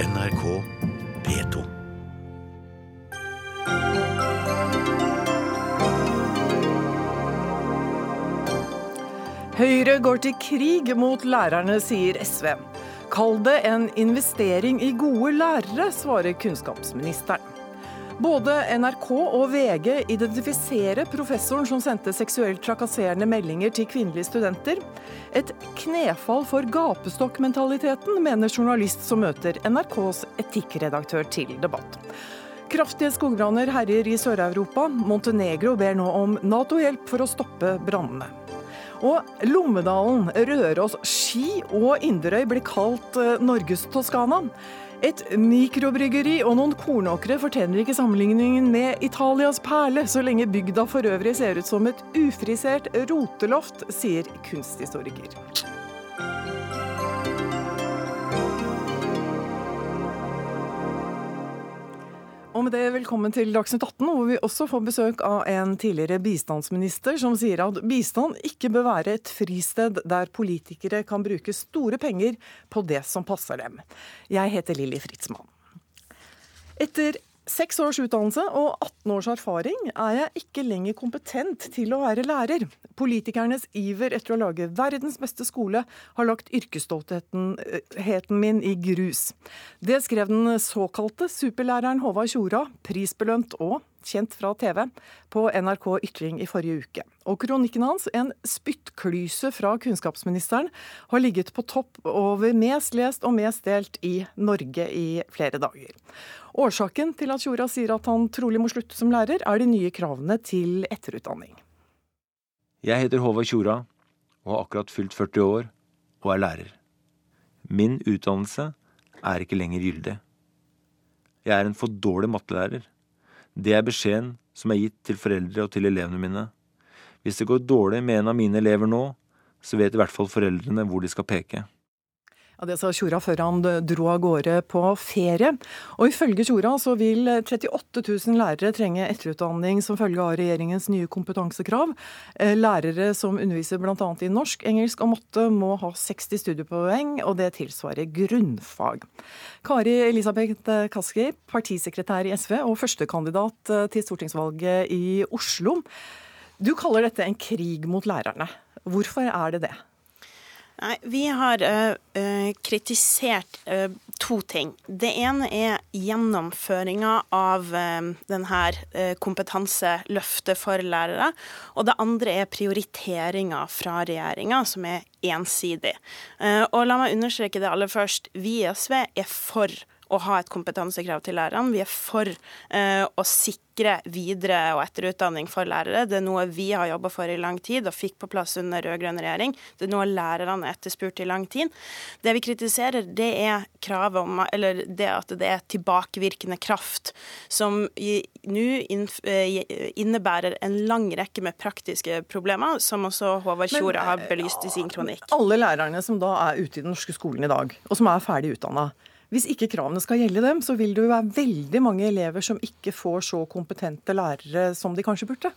NRK P2. Høyre går til krig mot lærerne, sier SV. Kall det en investering i gode lærere, svarer kunnskapsministeren. Både NRK og VG identifiserer professoren som sendte seksuelt trakasserende meldinger til kvinnelige studenter. Et knefall for gapestokkmentaliteten, mener journalist som møter NRKs etikkredaktør til debatt. Kraftige skogbranner herjer i Sør-Europa. Montenegro ber nå om Nato-hjelp for å stoppe brannene. Og Lommedalen, Røros, Ski og Inderøy blir kalt eh, Norges Toskana. Et mikrobryggeri og noen kornåkre fortjener ikke sammenligningen med Italias perle, så lenge bygda for øvrig ser ut som et ufrisert roteloft, sier kunsthistoriker. Og med det, velkommen til Dagsnytt 18, hvor vi også får besøk av en tidligere bistandsminister som sier at bistand ikke bør være et fristed der politikere kan bruke store penger på det som passer dem. Jeg heter Lilly Fritzmann. Etter seks års utdannelse og 18 års erfaring er jeg ikke lenger kompetent til å være lærer. Politikernes iver etter å lage verdens beste skole har lagt yrkesstoltheten min i grus. Det skrev den såkalte superlæreren Håvard Tjora, prisbelønt og kjent fra TV, på NRK Ytring i forrige uke. Og kronikken hans, en spyttklyse fra kunnskapsministeren, har ligget på topp over mest lest og mest delt i Norge i flere dager. Årsaken til at Tjora sier at han trolig må slutte som lærer, er de nye kravene til etterutdanning. Jeg heter Håvard Tjora og har akkurat fylt 40 år og er lærer. Min utdannelse er ikke lenger gyldig. Jeg er en for dårlig mattelærer. Det er beskjeden som er gitt til foreldre og til elevene mine. Hvis det går dårlig med en av mine elever nå, så vet i hvert fall foreldrene hvor de skal peke. Ja, Det sa Tjora før han dro av gårde på ferie. Og ifølge Tjora så vil 38 000 lærere trenge etterutdanning som følge av regjeringens nye kompetansekrav. Eh, lærere som underviser bl.a. i norsk, engelsk og matte må ha 60 studiepoeng, og det tilsvarer grunnfag. Kari Elisabeth Kaski, partisekretær i SV og førstekandidat eh, til stortingsvalget i Oslo. Du kaller dette en krig mot lærerne. Hvorfor er det det? Nei, Vi har uh, kritisert uh, to ting. Det ene er gjennomføringa av denne kompetanseløftet for lærere. Og det andre er prioriteringa fra regjeringa, som er ensidig. Og la meg understreke det aller først. Vi i SV er for å ha et kompetansekrav til lærerne. Vi er for eh, å sikre videre- og etterutdanning for lærere. Det er noe vi har jobba for i lang tid og fikk på plass under rød-grønn regjering. Det er noe lærerne har etterspurt i lang tid. Det vi kritiserer, det er kravet om, eller det at det er tilbakevirkende kraft, som nå innebærer en lang rekke med praktiske problemer, som også Håvard Tjora har belyst i sin kronikk. Alle lærerne som da er ute i den norske skolen i dag, og som er ferdig utdanna, hvis ikke kravene skal gjelde dem, så vil det jo være veldig mange elever som ikke får så kompetente lærere som de kanskje burde.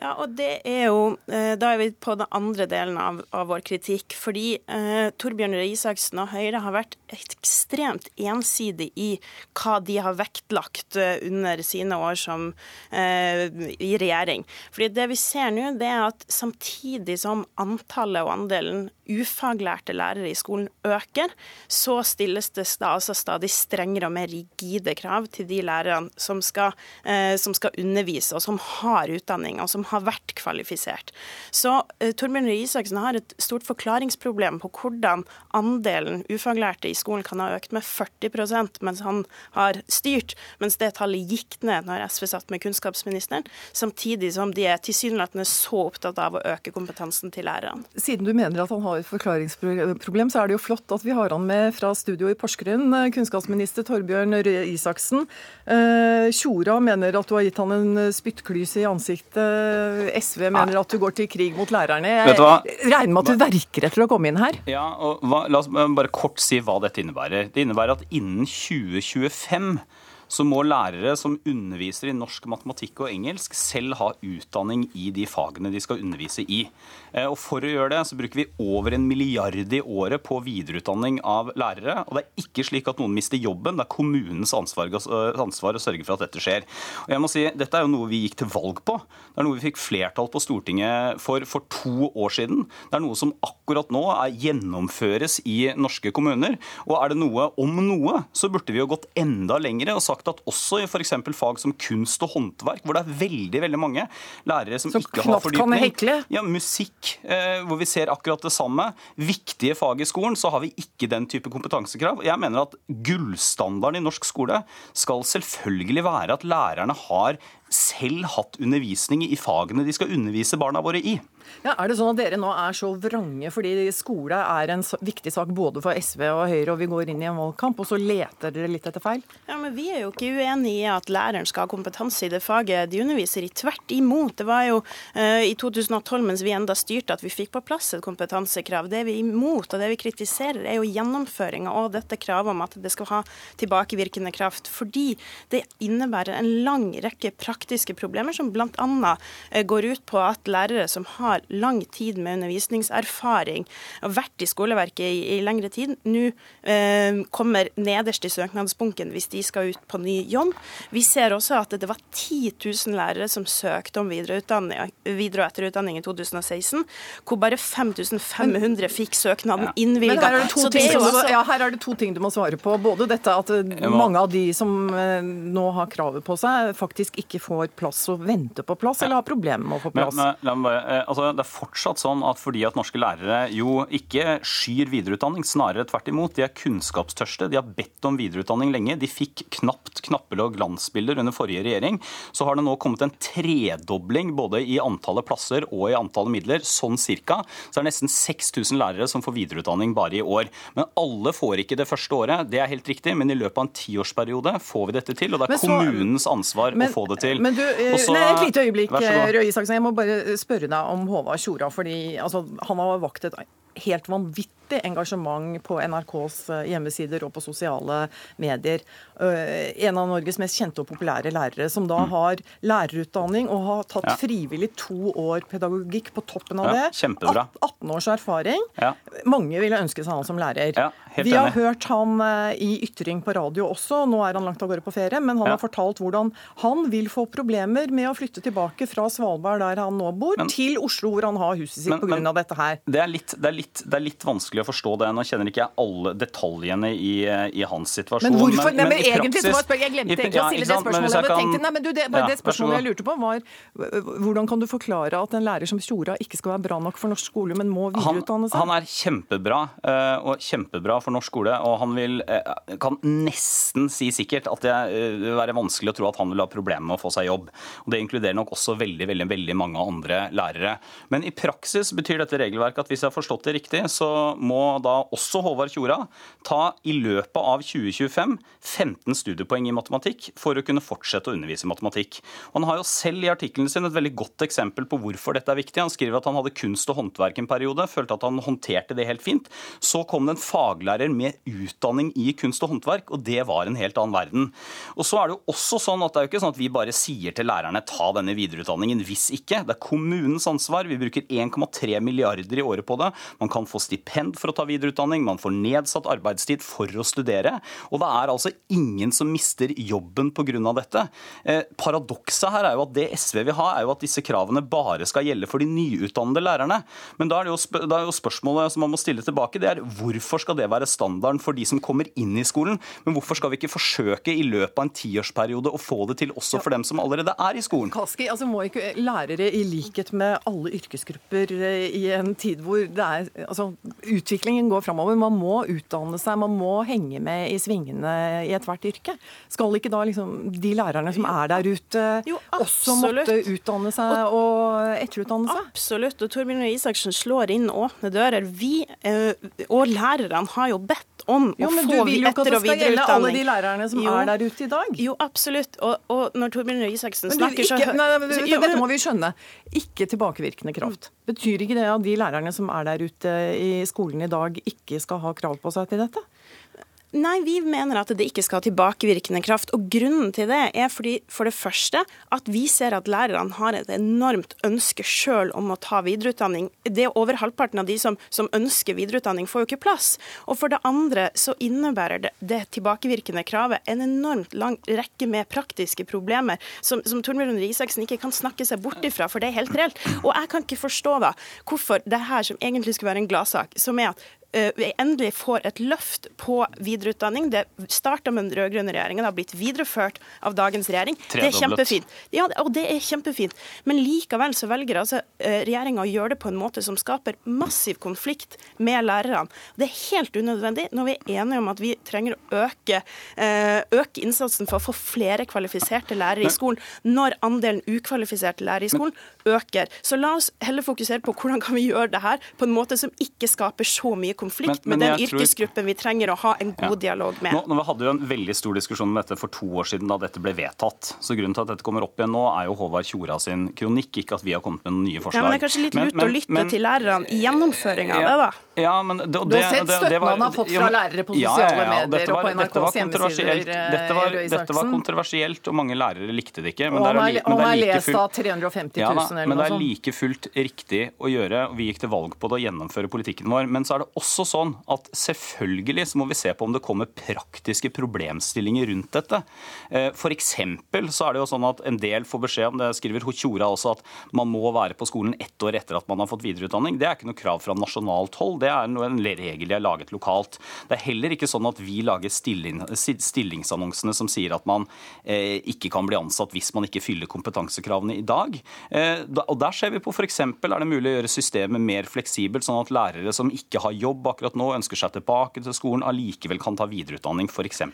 Ja, og det er jo, eh, Da er vi på den andre delen av, av vår kritikk. Fordi eh, Torbjørn Røe Isaksen og Høyre har vært ekstremt ensidig i hva de har vektlagt eh, under sine år som eh, i regjering. Fordi det vi ser nå, det er at samtidig som antallet og andelen ufaglærte lærere i skolen øker, så stilles det da altså stadig strengere og mer rigide krav til de lærerne som eh, som skal undervise, og som har utdanning, og som har vært kvalifisert. Så eh, Torbjørn Røe Isaksen har et stort forklaringsproblem på hvordan andelen ufaglærte i skolen kan ha økt med 40% mens han har styrt, mens det tallet gikk ned når SV satt med kunnskapsministeren, samtidig som de er tilsynelatende så opptatt av å øke kompetansen til lærerne. Siden du mener at han har et forklaringsproblem, så er det jo flott at vi har han med fra studio i Porsgrunn, kunnskapsminister Torbjørn Røe Isaksen. Eh, Tjora mener at du har gitt han en spyttklyse i ansiktet. SV mener at du går til krig mot lærerne. Jeg regner med at du verker etter å komme inn her? Ja, og hva, La oss bare kort si hva dette innebærer. Det innebærer at innen 2025 så må lærere som underviser i norsk, matematikk og engelsk, selv ha utdanning i de fagene de skal undervise i. Eh, og For å gjøre det så bruker vi over en milliard i året på videreutdanning av lærere. Og det er ikke slik at noen mister jobben, det er kommunens ansvar, ansvar å sørge for at dette skjer. Og jeg må si, Dette er jo noe vi gikk til valg på. Det er noe vi fikk flertall på Stortinget for for to år siden. Det er noe som akkurat nå er gjennomføres i norske kommuner. Og er det noe om noe, så burde vi jo gått enda lengre og sagt at også i f.eks. fag som kunst og håndverk, hvor det er veldig veldig mange lærere som, som ikke har fordypning, ja, musikk, eh, hvor vi ser akkurat det samme, viktige fag i skolen, så har vi ikke den type kompetansekrav. Jeg mener at gullstandarden i norsk skole skal selvfølgelig være at lærerne har selv hatt undervisning i fagene de skal undervise barna våre i. Ja, er det sånn at dere nå er så vrange fordi skole er en viktig sak både for SV og Høyre, og vi går inn i en valgkamp, og så leter dere litt etter feil? Ja, men Vi er jo ikke uenig i at læreren skal ha kompetanse i det faget de underviser i. Tvert imot. Det var jo uh, i 2012, mens vi enda styrte, at vi fikk på plass et kompetansekrav. Det vi er imot, og det vi kritiserer, er jo gjennomføringa av dette kravet om at det skal ha tilbakevirkende kraft. Fordi det innebærer en lang rekke praktiske praktiske problemer som bl.a. Eh, går ut på at lærere som har lang tid med undervisningserfaring og vært i skoleverket i, i lengre tid, nå eh, kommer nederst i søknadsbunken hvis de skal ut på ny jobb. Vi ser også at det var 10 000 lærere som søkte om videre, videre og etterutdanning i 2016, hvor bare 5500 fikk søknaden ja. innvilga. Her, ja, her er det to ting du må svare på. Både dette at mange av de som eh, nå har kravet på seg, faktisk ikke får får plass og venter på plass, eller har problemer med å få plass? Men, men, bare, altså, det er fortsatt sånn at fordi at norske lærere jo ikke skyr videreutdanning, snarere tvert imot. De er kunnskapstørste. De har bedt om videreutdanning lenge. De fikk knapt knappel- og glansbilder under forrige regjering. Så har det nå kommet en tredobling både i antallet plasser og i antallet midler, sånn cirka. Så er det nesten 6000 lærere som får videreutdanning bare i år. Men alle får ikke det første året, det er helt riktig. Men i løpet av en tiårsperiode får vi dette til, og det er så, kommunens ansvar men, å få det til. Men du, eh, Også, nei, Et lite øyeblikk, Røe Isaksen. Jeg må bare spørre deg om Håvard Tjora. fordi altså, Han har vakt et helt vanvittig engasjement på NRKs eh, hjemmesider og på sosiale medier. Eh, en av Norges mest kjente og populære lærere, som da mm. har lærerutdanning og har tatt ja. frivillig to år pedagogikk på toppen av ja, det. Kjempebra. 18 års erfaring. Ja. Mange ville ønske seg han som lærer. Vi har enig. hørt ham eh, i ytring på radio også, nå er han langt av gårde på ferie, men han har fortalt hvordan han vil få problemer med å flytte tilbake fra Svalbard, der han nå bor, men, til Oslo, hvor han har huset sitt pga. dette her. Det er, litt, det, er litt, det er litt vanskelig å forstå det. Nå kjenner ikke jeg alle detaljene i, i hans situasjon. Men hvorfor? Men, men, men egentlig, praksis, jeg glemte egentlig å stille det spørsmålet. Jeg kan, nei, men du, det, ja, det spørsmålet jeg lurte på var hvordan kan du forklare at en lærer som Tjora ikke skal være bra nok for norsk skole, men må videreutdanne seg? Han, han er kjempebra, eh, og kjempebra for norsk skole. Og han vil, eh, kan nesten si sikkert at det eh, vil være vanskelig å tro at han vil ha problemer med å få seg jobb. Og Det inkluderer nok også veldig, veldig, veldig mange andre lærere. Men i praksis betyr dette regelverket at hvis jeg har forstått det riktig, så må da også Håvard Tjora ta i løpet av 2025 15 studiepoeng i matematikk for å kunne fortsette å undervise i matematikk. Og han har jo selv i artikkelen sin et veldig godt eksempel på hvorfor dette er viktig. Han skriver at han hadde kunst og håndverk en periode, følte at han håndterte det helt fint. Så kom det en faglærer med utdanning i kunst og håndverk, og det var en helt annen verden. Og så er det jo også sånn at det er jo ikke sånn at vi bare sier til lærerne ta denne videreutdanningen hvis ikke. Det er kommunens ansvar. Vi bruker 1,3 milliarder i året på det. Man kan få stipend for å ta videreutdanning, man får nedsatt arbeidstid for å studere. Og det er altså ingen som mister jobben pga. dette. Eh, paradokset her er jo at det SV vil ha, er jo at disse kravene bare skal gjelde for de nyutdannede lærerne. Men da er, jo, da er jo spørsmålet som man må stille tilbake, det er hvorfor skal det være standarden for de som kommer inn i skolen? Men hvorfor skal vi ikke forsøke i løpet av en tiårsperiode å få det til også for dem som allerede er i skolen? Kaski, altså Må ikke lærere, i likhet med alle yrkesgrupper eh, i en tid hvor det er, altså, utviklingen går framover, man må utdanne seg, man må henge med i svingene i ethvert yrke. Skal ikke da liksom de lærerne som er der ute, jo, også måtte utdanne seg og etterutdanne seg? Absolutt. Og Torbjørn Isaksen slår inn åpne dører. Vi eh, og lærerne har jo bedt om jo. Men du vil jo ikke at det skal gjelde alle de lærerne som jo, er der ute i dag? Jo, absolutt. Og, og når Torbjørn Røe Isaksen snakker så nei, nei, så, Dette må vi skjønne. Ikke tilbakevirkende kraft. Betyr ikke det at de lærerne som er der ute i skolen i dag, ikke skal ha krav på seg til dette? Nei, vi mener at det ikke skal ha tilbakevirkende kraft. Og grunnen til det er fordi, for det første, at vi ser at lærerne har et enormt ønske sjøl om å ta videreutdanning. Det er Over halvparten av de som, som, ønsker videreutdanning, får jo ikke plass. Og for det andre så innebærer det, det tilbakevirkende kravet en enormt lang rekke med praktiske problemer som, som Torbjørn Isaksen ikke kan snakke seg bort ifra, for det er helt reelt. Og jeg kan ikke forstå da hvorfor det her som egentlig skulle være en gladsak, som er at vi endelig får et løft på videreutdanning. Det starta med den rød-grønne regjeringen, har blitt videreført av dagens regjering. Det er kjempefint. Ja, og det er kjempefint. Men likevel så velger altså eh, regjeringa å gjøre det på en måte som skaper massiv konflikt med lærerne. Det er helt unødvendig når vi er enige om at vi trenger å øke, eh, øke innsatsen for å få flere kvalifiserte lærere i skolen, når andelen ukvalifiserte lærere i skolen øker. Så la oss heller fokusere på hvordan kan vi gjøre det her på en måte som ikke skaper så mye konflikt men, men med den yrkesgruppen tror... vi trenger å ha en god ja. dialog med. Nå, nå, vi hadde jo en veldig stor diskusjon om dette for to år siden da dette ble vedtatt. Så Grunnen til at dette kommer opp igjen nå, er jo Håvard Tjora sin kronikk, ikke at vi har kommet med noen nye forslag. Ja, men det er kanskje litt lurt å lytte men, til lærerne i gjennomføringa av det, da. Ja, men det, det, du har sett støtten han har fått fra lærere på sosiale medier og på NRKs hjemmesider. Dette var, dette var kontroversielt, og mange lærere likte det ikke. Men og han har lest av 350 000 eller noe sånt. Men det er like fullt riktig å gjøre, og vi gikk til valg på det å gjennomføre politikken vår. Men så er det også sånn at selvfølgelig så må vi se på om det kommer praktiske problemstillinger rundt dette. Eh, for så er det jo sånn at en del får beskjed om, det skriver Hotjora også, at man må være på skolen ett år etter at man har fått videreutdanning. Det er ikke noe krav fra nasjonalt hold det er en regel de har laget lokalt. Det er heller ikke sånn at vi lager stillingsannonsene som sier at man eh, ikke kan bli ansatt hvis man ikke fyller kompetansekravene i dag. Eh, og Der ser vi på f.eks. er det mulig å gjøre systemet mer fleksibelt, sånn at lærere som ikke har jobb akkurat nå, ønsker seg tilbake til skolen, allikevel kan ta videreutdanning f.eks.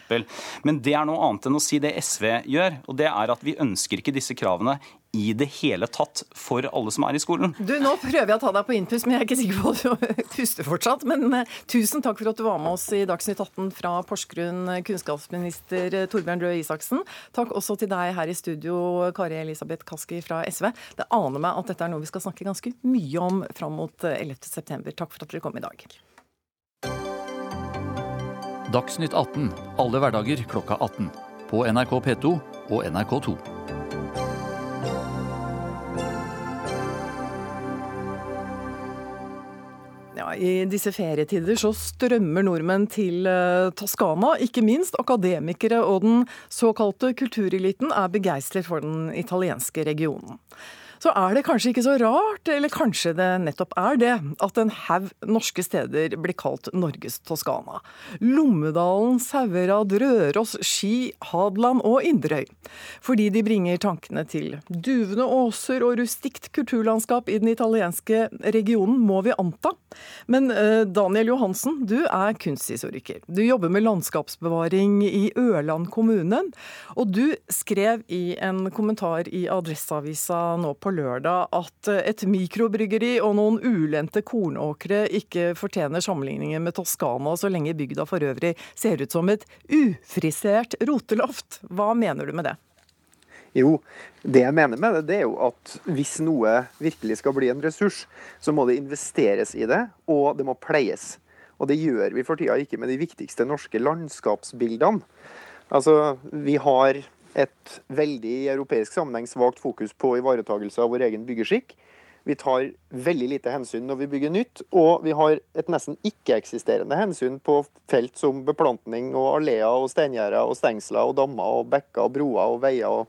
Men det er noe annet enn å si det SV gjør. og det er at Vi ønsker ikke disse kravene i det hele tatt for alle som er i skolen. Du, Nå prøver jeg å ta deg på innpust, men jeg er ikke sikker på at du puster fortsatt. Men uh, tusen takk for at du var med oss i Dagsnytt 18 fra Porsgrunn, kunnskapsminister eh, Torbjørn Røe Isaksen. Takk også til deg her i studio, Kari Elisabeth Kaski fra SV. Det aner meg at dette er noe vi skal snakke ganske mye om fram mot 11.9. Eh, takk for at dere kom i dag. Dagsnytt 18 alle hverdager klokka 18. På NRK P2 og NRK2. I disse ferietider så strømmer nordmenn til uh, Toskana. Ikke minst akademikere og den såkalte kultureliten er begeistret for den italienske regionen så er det kanskje ikke så rart, eller kanskje det nettopp er det, at en haug norske steder blir kalt Norges Toskana. Lommedalen, Sauerad, Røros, Ski, Hadeland og Inderøy. Fordi de bringer tankene til duvende åser og rustikt kulturlandskap i den italienske regionen, må vi anta. Men eh, Daniel Johansen, du er kunsthistoriker. Du jobber med landskapsbevaring i Ørland kommune. Og du skrev i en kommentar i Adresseavisa nå på lørdag at et mikrobryggeri og noen ulendte kornåkre ikke fortjener sammenligningen med Toskana, så lenge bygda for øvrig ser ut som et ufrisert roteloft. Hva mener du med det? Jo, det jeg mener med det, det er jo at hvis noe virkelig skal bli en ressurs, så må det investeres i det, og det må pleies. Og det gjør vi for tida ikke med de viktigste norske landskapsbildene. Altså, vi har et veldig i europeisk sammenheng svakt fokus på ivaretagelse av vår egen byggeskikk. Vi tar veldig lite hensyn når vi bygger nytt, og vi har et nesten ikke-eksisterende hensyn på felt som beplantning og alleer og steingjerder og stengsler og dammer og bekker og broer og veier og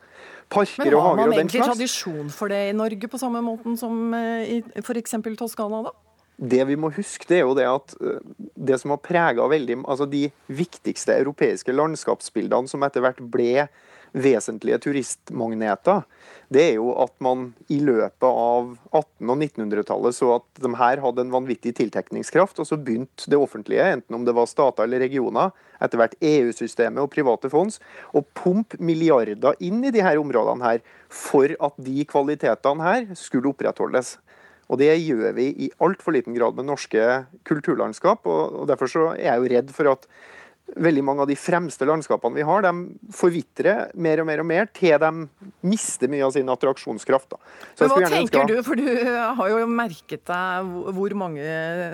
parker og hager og den slags. Men har man egentlig tradisjon for det i Norge på samme måten som eh, i f.eks. Toskana, da? Det vi må huske, det er jo det at eh, det som har prega veldig Altså de viktigste europeiske landskapsbildene som etter hvert ble vesentlige turistmagneter, det er jo at man i løpet av 1800- og 1900-tallet så at de her hadde en vanvittig tiltekningskraft, og så begynte det offentlige, enten om det var stater eller regioner, etter hvert EU-systemet og private fonds, å pumpe milliarder inn i de her områdene her for at de kvalitetene her skulle opprettholdes. Og det gjør vi i altfor liten grad med norske kulturlandskap. og Derfor så er jeg jo redd for at veldig mange av de fremste landskapene vi har, de forvitrer mer og mer og mer til de mister mye av sin attraksjonskraft. Hva tenker du, for du har jo merket deg hvor mange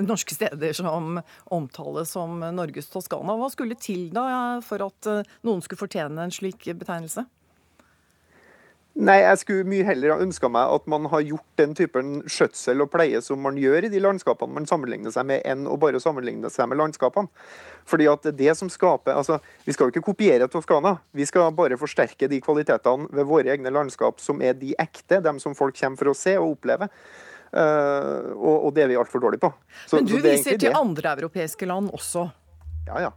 norske steder som omtales som Norges Toskana. Hva skulle til da for at eh, noen skulle fortjene en slik betegnelse? Nei, jeg skulle mye heller ha ønska meg at man har gjort den typen skjøtsel og pleie som man gjør i de landskapene man sammenligner seg med, enn å bare sammenligne seg med landskapene. Fordi at det som skaper, altså, Vi skal jo ikke kopiere Toskana, vi skal bare forsterke de kvalitetene ved våre egne landskap som er de ekte, dem som folk kommer for å se og oppleve. Uh, og, og, det er vi altfor dårlige på. Så, Men du viser til det. andre europeiske land også? Ja, ja.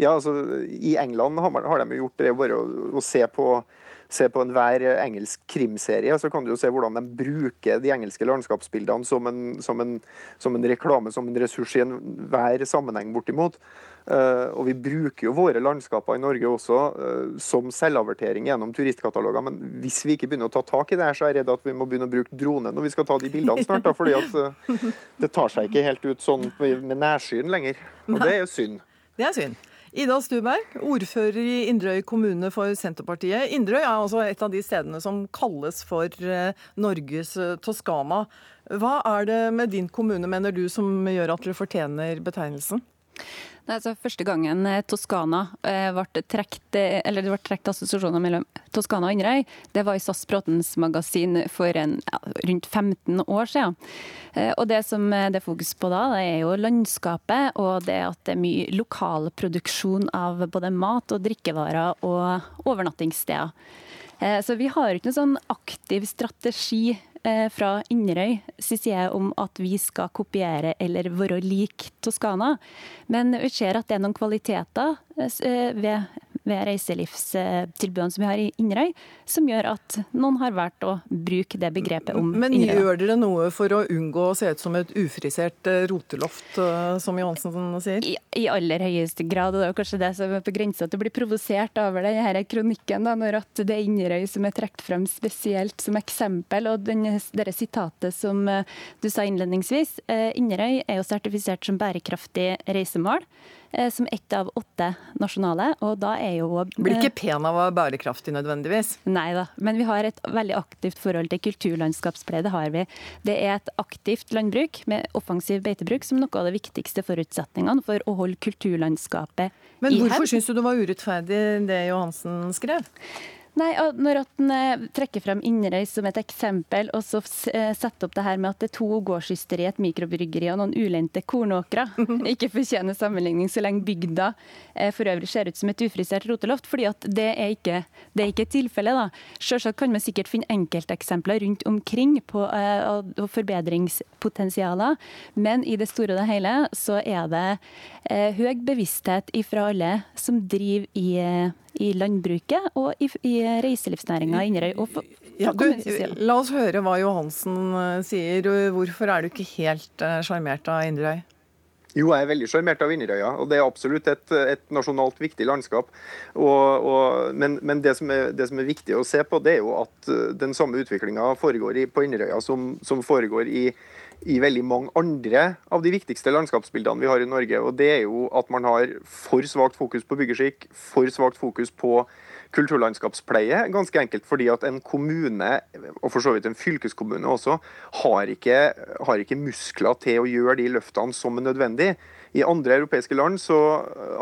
ja altså, I England har, man, har de gjort det bare å, å se på se på enhver engelsk krimserie, så kan du jo se hvordan de bruker de engelske landskapsbildene som en, som en, som en reklame, som en ressurs i enhver sammenheng, bortimot. Uh, og vi bruker jo våre landskaper i Norge også uh, som selvavertering gjennom turistkataloger. Men hvis vi ikke begynner å ta tak i det her, så er jeg redd at vi må begynne å bruke drone når vi skal ta de bildene snart. Da, fordi at uh, det tar seg ikke helt ut sånn med nærsyn lenger. Og det er jo synd. Det er synd. Ida Stuberg, ordfører i Inderøy kommune for Senterpartiet. Inderøy er altså et av de stedene som kalles for eh, Norges Toskama. Toskana. Hva er det med din kommune, mener du, som gjør at dere fortjener betegnelsen? Nei, altså Første gangen eh, Toskana eh, ble trekt, eh, eller det ble trukket assosiasjoner mellom Toskana og Inderøy, det var i SAS Bråtens magasin for en, ja, rundt 15 år siden. Og Det som det er fokus på da, det er jo landskapet og det at det er mye lokalproduksjon av både mat og drikkevarer og overnattingssteder. Så vi har ikke noen sånn aktiv strategi Eh, fra Inderøy jeg om at vi skal kopiere eller være lik Toskana. Men vi ser at det er noen kvaliteter eh, ved ved reiselivstilbudene som vi har i Inderøy, som gjør at noen har valgt å bruke det begrepet om Men Inderøy. Men gjør dere noe for å unngå å se ut som et ufrisert eh, roteloft, eh, som Johansen sier? I, I, aller høyeste grad, og det er kanskje det som er på grensa til å bli provosert over denne kronikken, da, når at det er Inderøy som er trukket frem spesielt som eksempel. Og det dette sitatet som eh, du sa innledningsvis, Inderøy er jo sertifisert som bærekraftig reisemål. Eh, som ett av åtte nasjonale. Og da er jo Blir ikke pen av å være bærekraftig nødvendigvis? Nei da, men vi har et veldig aktivt forhold til kulturlandskapspleie. Det har vi. Det er et aktivt landbruk med offensiv beitebruk som noe av de viktigste forutsetningene for å holde kulturlandskapet i hevd. Men hvorfor syns du det var urettferdig det Johansen skrev? Nei, og Når han eh, trekker frem Inderøy som et eksempel, og så eh, setter opp det her med at det er to gårdsysteri, et mikrobryggeri og noen ulendte kornåkre, ikke fortjener sammenligning så lenge bygda eh, for øvrig ser ut som et ufrisert roteloft. fordi at det er ikke, det er ikke tilfellet. da. Selvsagt kan man sikkert finne enkelteksempler rundt omkring på uh, forbedringspotensialer, men i det store og det hele så er det uh, høy bevissthet ifra alle som driver i uh, i landbruket og i, i reiselivsnæringa i Inderøy. Ja, la oss høre hva Johansen eh, sier. Hvorfor er du ikke helt eh, sjarmert av Inderøy? Jo, jeg er veldig sjarmert av Inderøya. og Det er absolutt et, et nasjonalt viktig landskap. Og, og, men, men det, som er, det, som er, viktig å se på, det er jo at eh, den samme utviklinga foregår i, på Inderøya som, som foregår i, i veldig mange andre av de viktigste landskapsbildene vi har i Norge. og Det er jo at man har for svakt fokus på byggeskikk, for svakt fokus på kulturlandskapspleie. Ganske enkelt fordi at en kommune, og for så vidt en fylkeskommune også, har ikke, har ikke muskler til å gjøre de løftene som er nødvendig. I andre europeiske land så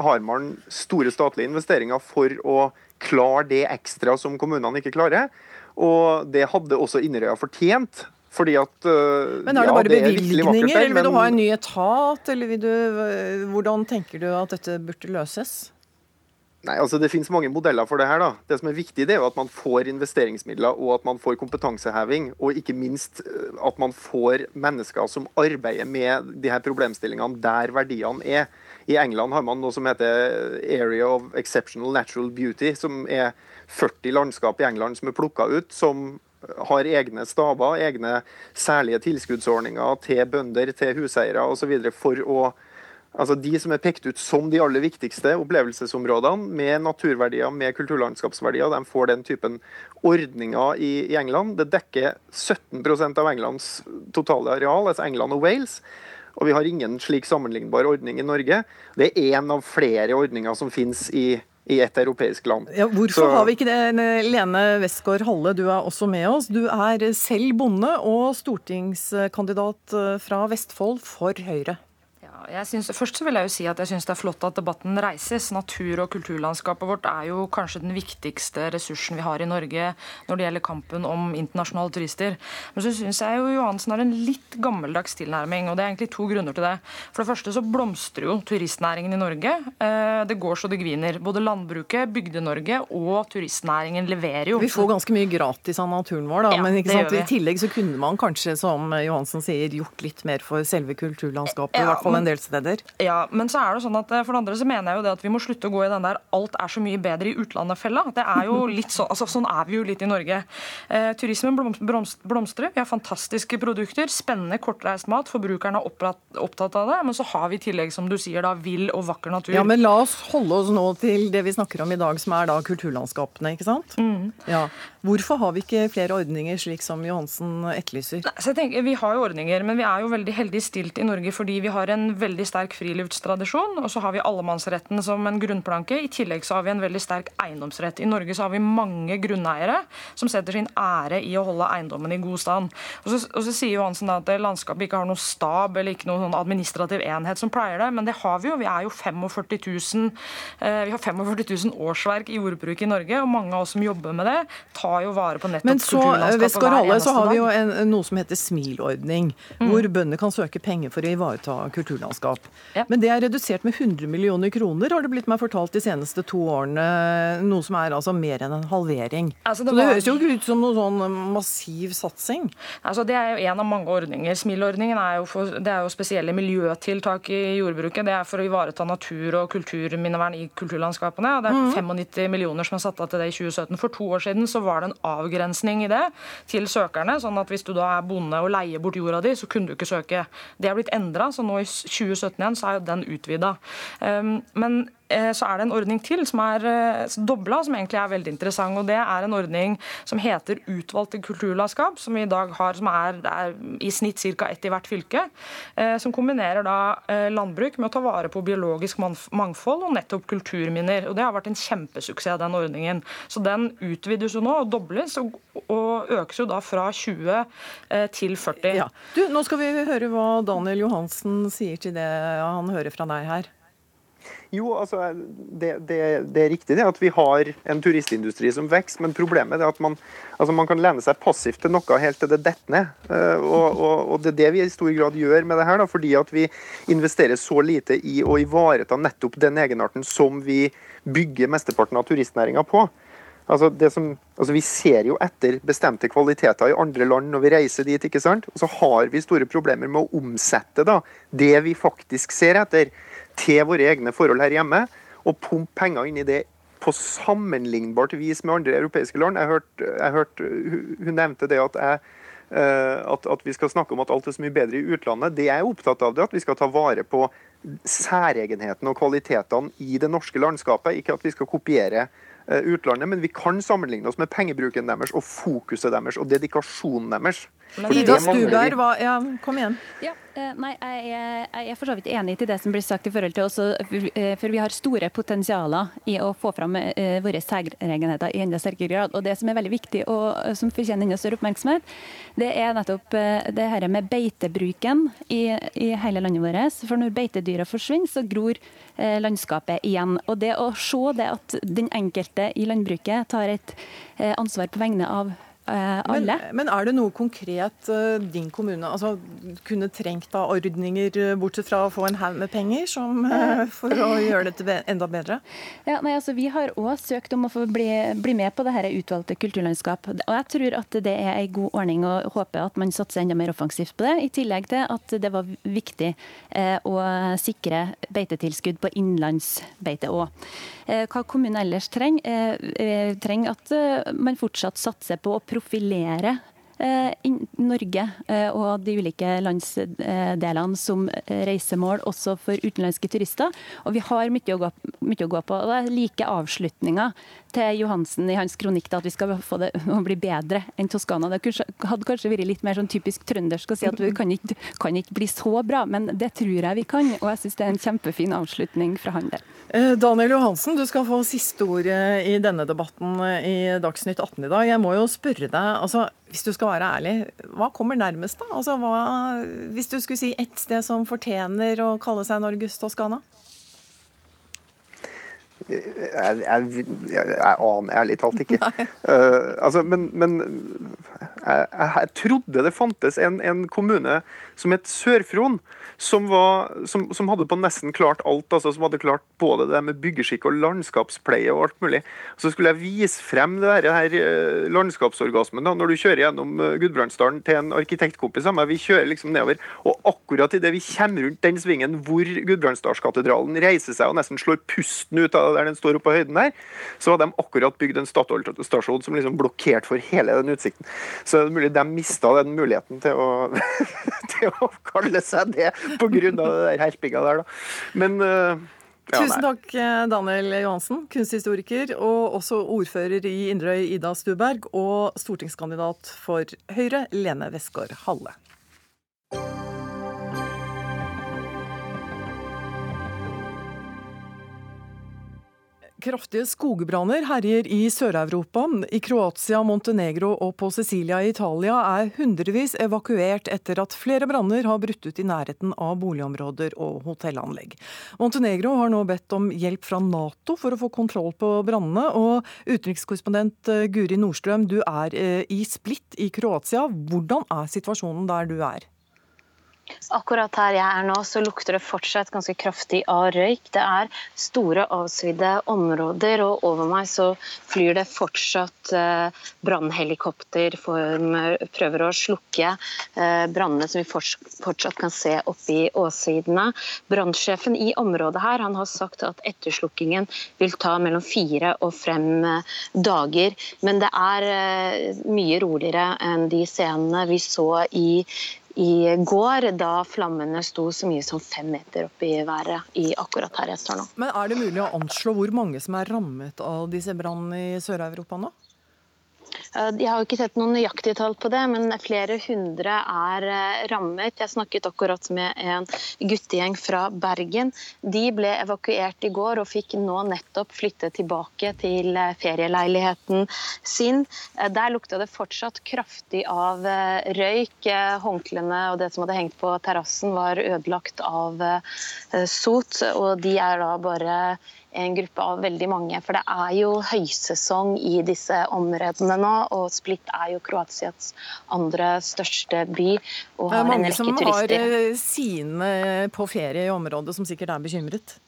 har man store statlige investeringer for å klare det ekstra som kommunene ikke klarer. Og det hadde også Inderøya fortjent. Fordi at uh, Men er det bare ja, det bevilgninger, der, eller vil men... du ha en ny etat? Eller du, øh, hvordan tenker du at dette burde løses? Nei, altså Det finnes mange modeller for det her. da. Det som er viktig, det er jo at man får investeringsmidler og at man får kompetanseheving. Og ikke minst øh, at man får mennesker som arbeider med de her problemstillingene der verdiene er. I England har man noe som heter Area of Exceptional Natural Beauty, som er 40 landskap i England som er plukka ut, som har egne staber, egne særlige tilskuddsordninger til bønder, til huseiere osv. for å Altså De som er pekt ut som de aller viktigste opplevelsesområdene med naturverdier, med kulturlandskapsverdier, de får den typen ordninger i, i England. Det dekker 17% av Englands totale areal, altså England og Wales. Og vi har ingen slik sammenlignbar ordning i Norge. Det er én av flere ordninger som finnes i, i et europeisk land. Ja, hvorfor Så- har vi ikke det? Lene Westgård Halle, du er også med oss. Du er selv bonde og stortingskandidat eh, fra Vestfold for Høyre. Ja, jeg synes, først så vil jeg jo si at jeg syns det er flott at debatten reises. Natur- og kulturlandskapet vårt er jo kanskje den viktigste ressursen vi har i Norge når det gjelder kampen om internasjonale turister. Men så syns jeg jo Johansen har en litt gammeldags tilnærming, og det er egentlig to grunner til det. For det første så blomstrer jo turistnæringen i Norge. Eh, Det går så det gviner. Både landbruket, Bygde-Norge og turistnæringen leverer jo. Vi får ganske mye gratis av naturen vår, da. Ja, men i tillegg så kunne man kanskje, som Johansen sier, gjort litt mer for selve kulturlandskapet. I hvert fall en del steder. Ja, men så er det sånn at eh, for det andre så mener jeg jo det at vi må slutte å gå i den der 'alt er så mye bedre i utlandet'-fella. Det er jo litt sånn, altså Sånn er vi jo litt i Norge. Eh, turismen blomstrer. Vi har fantastiske produkter. Spennende, kortreist mat. Forbrukerne er opptatt, opptatt av det. Men så har vi i tillegg, som du sier, da, vill og vakker natur. Ja, men la oss holde oss nå til det vi snakker om i dag, som er da kulturlandskapene, ikke sant? Mm. Ja. Hvorfor har vi ikke flere ordninger slik som Johansen etterlyser? Nei, så jeg tenker, Vi har jo ordninger, men vi er jo veldig heldig stilt i Norge fordi vi har en veldig sterk friluftstradisjon, og så har vi allemannsretten som en grunnplanke. I tillegg så har vi en veldig sterk eiendomsrett. I Norge så har vi mange grunneiere som setter sin ære i å holde eiendommen i god stand. Og så, og så sier Johansen da at landskapet ikke har noen stab eller ikke noen sånn administrativ enhet som pleier det, men det har vi jo. Vi er jo 45 000, eh, vi har 45 000 årsverk i jordbruket i Norge, og mange av oss som jobber med det, tar jo vare på nettopp Men så eh, kulturlandskapet hver så har vi jo en, noe som heter smilordning, Mm. hvor bønder kan søke penger for å ivareta kulturlandskap. Ja. Men det er redusert med 100 millioner kroner, har det blitt meg fortalt de seneste to årene. Noe som er altså mer enn en halvering. Altså, det så det høres jo ikke ut som noen sånn massiv satsing. Altså, det er jo en av mange ordninger. Smilordningen er jo, for, det er jo spesielle miljøtiltak i jordbruket. Det er for å ivareta natur og kulturminnevern i kulturlandskapene. og Det er 95 millioner som er satt av til det i 2017. For to år siden så var det en avgrensning i det til søkerne. sånn at hvis du da er bonde og leier bort jorda di, så kunne du ikke søke. Det er blitt endra, så nå i 2017 igjen så er jo den utvida. Um, men så er det en ordning til som er eh, dobla, som egentlig er veldig interessant. og Det er en ordning som heter Utvalgte kulturlandskap, som vi i dag har, som er, er i snitt ca. ett i hvert fylke. eh, Som kombinerer da eh, landbruk med å ta vare på biologisk mangfold og nettopp kulturminner. og Det har vært en kjempesuksess, den ordningen. Så Den utvides jo nå og dobles, og, og økes jo da fra 20 eh, til 40. Ja. Du, nå skal vi høre hva Daniel Johansen sier til det han hører fra deg her. Jo, altså, det, det, det er riktig det at vi har en turistindustri som vokser, men problemet er at man, altså man kan lene seg passivt til noe helt til det detter ned. Eh, Og, og, og det er det vi i stor grad gjør med det her, da, fordi at vi investerer så lite i å ivareta nettopp den egenarten som vi bygger mesteparten av turistnæringa på. Altså som, altså vi ser jo etter bestemte kvaliteter i andre land når vi reiser dit. ikke sant? Og så har vi store problemer med å omsette da, det vi faktisk ser etter, til våre egne forhold her hjemme. Og pumpe penger inn i det på sammenlignbart vis med andre europeiske land. Jeg hørte, jeg hun nevnte det at jeg eh, at, at vi skal snakke om at alt er så mye bedre i utlandet. Det jeg er opptatt av, er at vi skal ta vare på særegenheten og kvalitetene i det norske landskapet. Ikke at vi skal kopiere eh, utlandet, men vi kan sammenligne oss med pengebruken deres og fokuset deres og dedikasjonen deres. Ida Stuber. Stuberg, hva, ja, kom igjen. Ja, eh, nei, jeg, er- jeg er for så vidt enig til det som blir sagt i forhold til også, eh, for vi har store potensialer i å få fram eh, våre særegenheter i enda sterkere grad. Og det som er veldig viktig og eh, som fortjener enda større oppmerksomhet, det er nettopp eh, det her med beitebruken i, i hele landet vårt. For når beitedyra forsvinner, så gror eh, landskapet igjen. Og det å se det at den enkelte i landbruket tar et eh, ansvar på vegne av eh, Men, alle. men er det noe konkret eh, din kommune altså, kunne trengt av ordninger, eh, bortsett fra å få en haug med penger, som, for å gjøre dette enda bedre? Ja, nei, altså, vi har òg søkt om å få bli, bli med på det her utvalgte kulturlandskap. Og jeg tror at det er en god ordning, og håper at man satser enda mer offensivt på det. I tillegg til at det var viktig eh, å sikre beitetilskudd på innlandsbeite òg. Eh, hva kommunen ellers trenger, eh, trenger at man fortsatt satser på å profilere Norge og de ulike landsdelene som reisemål også for utenlandske turister. Og vi har mye å gå, mye å gå på. Og jeg liker avslutninga til Johansen i hans kronikk at vi skal få det å bli bedre enn Toskana. Det hadde kanskje vært litt mer sånn typisk trøndersk å si at vi kan ikke, kan ikke bli så bra, men det tror jeg vi kan. Og jeg syns det er en kjempefin avslutning fra han der. Eh, Daniel Johansen, du skal få siste ordet i denne debatten eh, i Dagsnytt 18 i dag. Jeg må jo spørre deg, altså, hvis du skal være ærlig, hva kommer nærmest da? Altså, hva, hvis du skulle si ett sted som fortjener å kalle seg Norges Toskana? Jeg, jeg, jeg, aner ærlig talt ikke. Uh, altså, men, men jeg, trodde det fantes en, en kommune som het Sør-Fron, som, som, som, hadde på nesten klart alt. altså Som hadde klart både det med byggeskikk og landskapspleie og alt mulig. Så skulle jeg vise frem det her eh, landskapsorgasmen da, når du kjører gjennom eh, Gudbrandsdalen til en arkitektkompis av meg. Vi kjører liksom nedover, og akkurat idet vi kommer rundt den svingen hvor Gudbrandsdalskatedralen reiser seg og nesten slår pusten ut av der den står oppe på høyden der, så hadde de akkurat bygd en Statoil-stasjon som liksom blokkerte for hele den utsikten. Så det er mulig de mista den muligheten til å, til å kalle seg det pga. det herpinga der, da. Men uh, ja, Tusen takk, eh, Daniel Johansen, kunsthistoriker og også ordfører i Inderøy, Ida Stuberg, og stortingskandidat for Høyre, Lene Westgård Halle. Kraftige skogbranner herjer i Sør-Europa. I Kroatia, Montenegro og på Sicilia i Italia er hundrevis evakuert etter at flere branner har brutt ut i nærheten av boligområder og hotellanlegg. Montenegro har nå bedt om hjelp fra Nato for å få kontroll på brannene. Og utenrikskorrespondent eh, Guri Nordstrøm, du er eh, i Split i Kroatia. Hvordan er situasjonen der du er? Akkurat her jeg er nå, så lukter det fortsatt ganske kraftig av røyk. Det er store avsvidde områder, og over meg så flyr det fortsatt eh, brannhelikopter som prøver å slukke eh, brannene som vi fortsatt kan se oppe i åssidene. Brannsjefen i området her han har sagt at etterslukkingen vil ta mellom fire og fem eh, dager. Men det er mye roligere enn de scenene vi så i i går, da flammene sto så mye som fem meter opp i været i akkurat her jeg står nå. Men Er det mulig å anslå hvor mange som er rammet av disse brannene i Sør-Europa nå? Eh, jeg har ikke sett noen nøyaktige tall på det, men flere hundre er eh, rammet. Jeg snakket akkurat med en guttegjeng fra Bergen. De ble evakuert i går og fikk nå nettopp flytte tilbake til eh, ferieleiligheten sin. Der lukta det fortsatt kraftig av røyk. Håndklærne og det som hadde hengt på terrassen var ødelagt av sot, og de er da bare en gruppe av veldig mange. For det er jo høysesong i disse områdene nå, og Split er jo Kroatias andre største by og har en rekke turister. Det er mange som har eh, sine på ferie i området som sikkert er bekymret?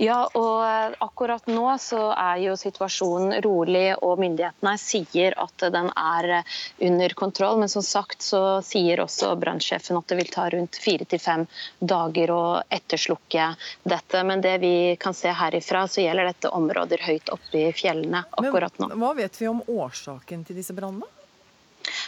Ja, og eh, akkurat nå så er jo situasjonen rolig, og myndighetene sier at den er eh, under kontroll. Men som sagt så sier også brannsjefen at det vil ta rundt fire til fem dager å etterslukke dette. Men det vi kan se herifra, så gjelder dette områder høyt oppe i fjellene akkurat nå. Men hva vet vi om årsaken til disse brannene?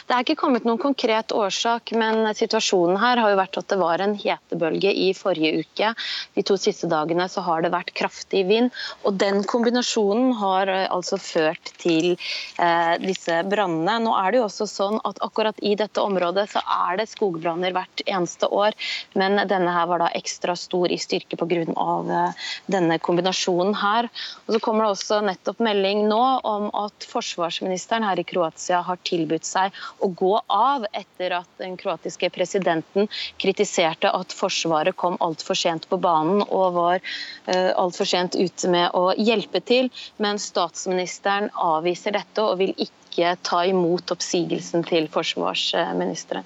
Det er ikke kommet noen konkret årsak, men situasjonen her har jo vært at det var en hetebølge i forrige uke. De to siste dagene så har det vært kraftig vind, og den kombinasjonen har eh, altså ført til eh, disse brannene. Nå er det jo også sånn at akkurat i dette området så er det skogbranner hvert eneste år, men denne her var da ekstra stor i styrke pga. Eh, denne kombinasjonen her. Og så kommer det også nettopp melding nå om at forsvarsministeren her i Kroatia har tilbudt seg å gå av etter at den kroatiske presidenten kritiserte at Forsvaret kom altfor sent på banen og var uh, altfor sent ute med å hjelpe til. Men statsministeren avviser dette og vil ikke ta imot oppsigelsen til forsvarsministeren.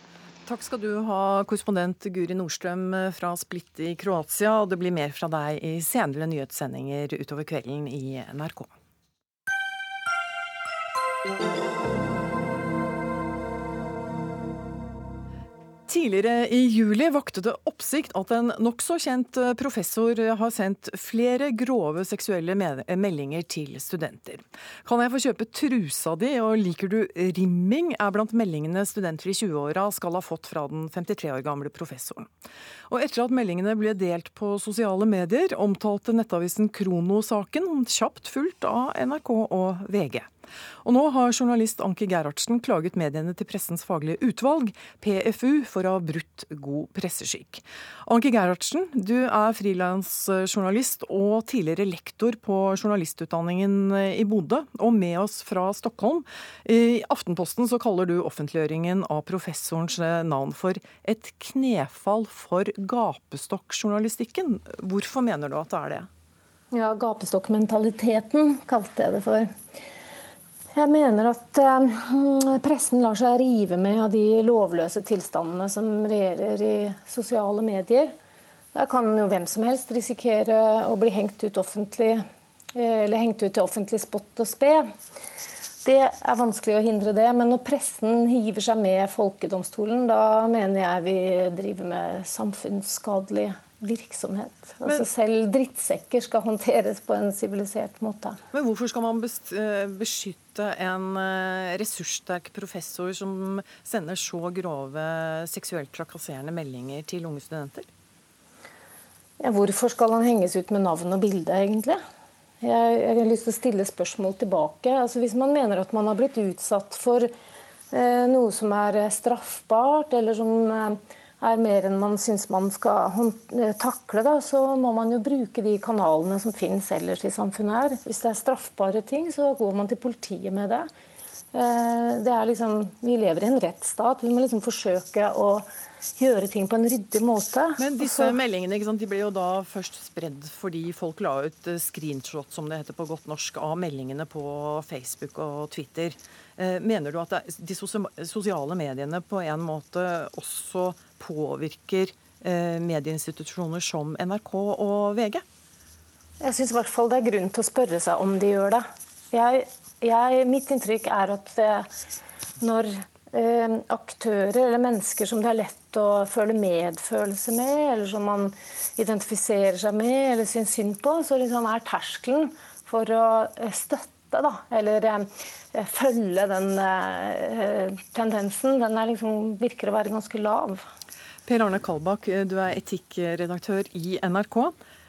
Takk skal du ha, korrespondent Guri Nordstrøm fra Splitt i Kroatia. Og det blir mer fra deg i senere nyhetssendinger utover kvelden i NRK. Tidligere i juli vakte det oppsikt at en nokså kjent eh, professor har sendt flere grove seksuelle meldinger til studenter. Kan jeg få kjøpe trusa di, og liker du rimming, er blant meldingene studenter i 20-åra skal ha fått fra den 53 år gamle professoren. Og etter at meldingene ble delt på sosiale medier, omtalte nettavisen Krono saken, kjapt fulgt av NRK og VG. Og nå har journalist Anki Gerhardsen klaget mediene til Pressens faglige utvalg, PFU, for å ha brutt god presseskikk. Anki Gerhardsen, du er frilansjournalist og tidligere lektor på journalistutdanningen i Bodø, og med oss fra Stockholm. I Aftenposten så kaller du offentliggjøringen av professorens navn for et knefall for gapestokkjournalistikken. Hvorfor mener du at det er det? Ja, gapestokkmentaliteten kalte jeg det for. Jeg mener at eh, pressen lar seg rive med av de lovløse tilstandene som regjerer i sosiale medier. Der kan jo hvem som helst risikere å bli hengt ut offentlig, eh, eller hengt ut til offentlig spott og spe. Det er vanskelig å hindre det, men når pressen hiver seg med folkedomstolen, da mener jeg vi driver med samfunnsskadelig virksomhet. Altså selv drittsekker skal håndteres på en sivilisert måte. Men hvorfor skal man eh, beskytte en eh, ressurssterk professor som sender så grove seksuelt trakasserende meldinger til unge studenter? Ja, hvorfor skal han henges ut med navn og bilde, egentlig? Jeg, jeg, har lyst til å stille spørsmål tilbake. Altså, hvis man mener at man har blitt utsatt for eh, noe som er straffbart, eller som eh, er mer enn man syns man skal eh, takle, da, så må man jo bruke de kanalene som finnes ellers i samfunnet her. Hvis det er straffbare ting, så går man til politiet med det. Eh, det er liksom, vi lever i en rettsstat. Vi må liksom forsøke å gjøre ting på en ryddig måte. Men disse Også, meldingene de ble jo da først spredd fordi folk la ut eh, screenshot som det heter på godt norsk, av meldingene på Facebook og Twitter. Mener du at de sosiale mediene på en måte også påvirker eh, medieinstitusjoner som NRK og VG? Jeg syns i hvert fall det er grunn til å spørre seg om de gjør det. Jeg, jeg, mitt inntrykk er at det, når eh, aktører eller mennesker som det er lett å føle medfølelse med, eller som man identifiserer seg med eller syns synd på, så liksom er terskelen for å eh, støtte da, eller eh, følge den eh, tendensen, den liksom, virker å være ganske lav. Per Arne Kalbakk, du er etikkredaktør i NRK.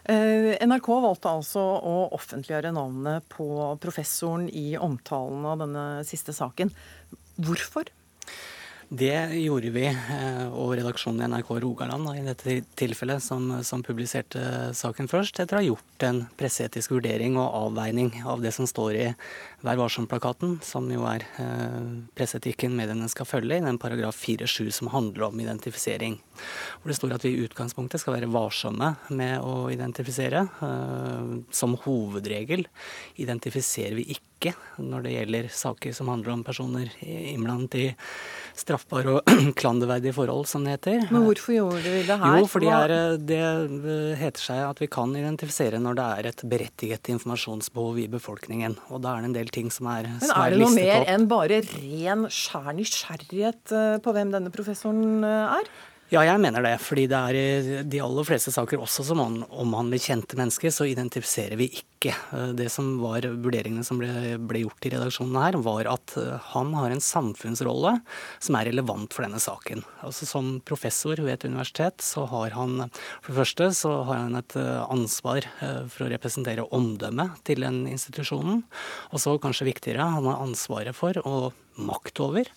Eh, NRK valgte altså å offentliggjøre navnet på professoren i omtalen av denne siste saken. Hvorfor? Det gjorde vi, eh, og redaksjonen i NRK Rogaland i dette tilfellet, som, som, publiserte saken først, etter å ha gjort en presseetisk vurdering og avveining av det som står i Vær varsom-plakaten, som jo er eh, presseetikken mediene skal følge, i den paragraf 4-7 som handler om identifisering. Hvor det står at vi i utgangspunktet skal være varsomme med å identifisere. Eh, som hovedregel identifiserer vi ikke når det gjelder saker som handler om personer innblandet i straffbare og klanderverdige forhold, som det heter. Men hvorfor gjorde vi det her? Jo, fordi er, det heter seg at vi kan identifisere når det er et berettiget informasjonsbehov i befolkningen. Og da er det en del ting som er Men er det noe mer enn bare ren skjær nysgjerrighet eh, på hvem denne professoren eh, er? Ja, jeg mener det. Fordi det er i de aller fleste saker, også som omhandler kjente mennesker, så identifiserer vi ikke. Eh, det som var vurderingene som ble, ble, gjort i redaksjonen her, var at eh, han har en samfunnsrolle som er relevant for denne saken. Altså Som professor ved et universitet så har han for det første så har han et eh, ansvar for å representere omdømmet til den institusjonen. Og så kanskje viktigere, han har ansvaret for å makt over